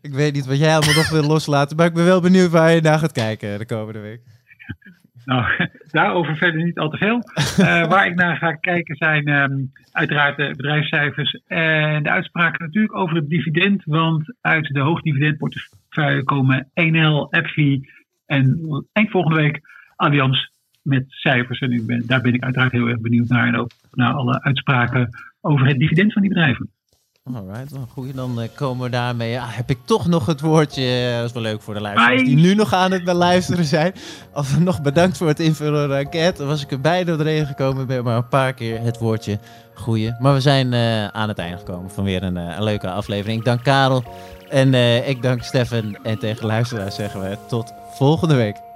ik weet niet wat jij allemaal nog wil loslaten, maar ik ben wel benieuwd waar je naar gaat kijken de komende week. Nou, daarover verder niet al te veel. Uh, waar ik naar ga kijken zijn um, uiteraard de bedrijfscijfers en de uitspraken natuurlijk over het dividend. Want uit de hoogdividendportefeuille komen 1L, EPFI en eind volgende week Allianz met cijfers. En daar ben ik uiteraard heel erg benieuwd naar. En ook naar alle uitspraken over het dividend van die bedrijven. Alright, well, goed. Dan uh, komen we daarmee. Ja, heb ik toch nog het woordje. Dat is wel leuk voor de luisteraars die nu nog aan het beluisteren zijn. nog bedankt voor het invullen van de enquête. Dan was ik er bijna doorheen gekomen. Ben maar een paar keer het woordje goeie. Maar we zijn uh, aan het einde gekomen van weer een, een leuke aflevering. Ik dank Karel en ik dank Stefan. En tegen luisteraars zeggen we tot volgende week.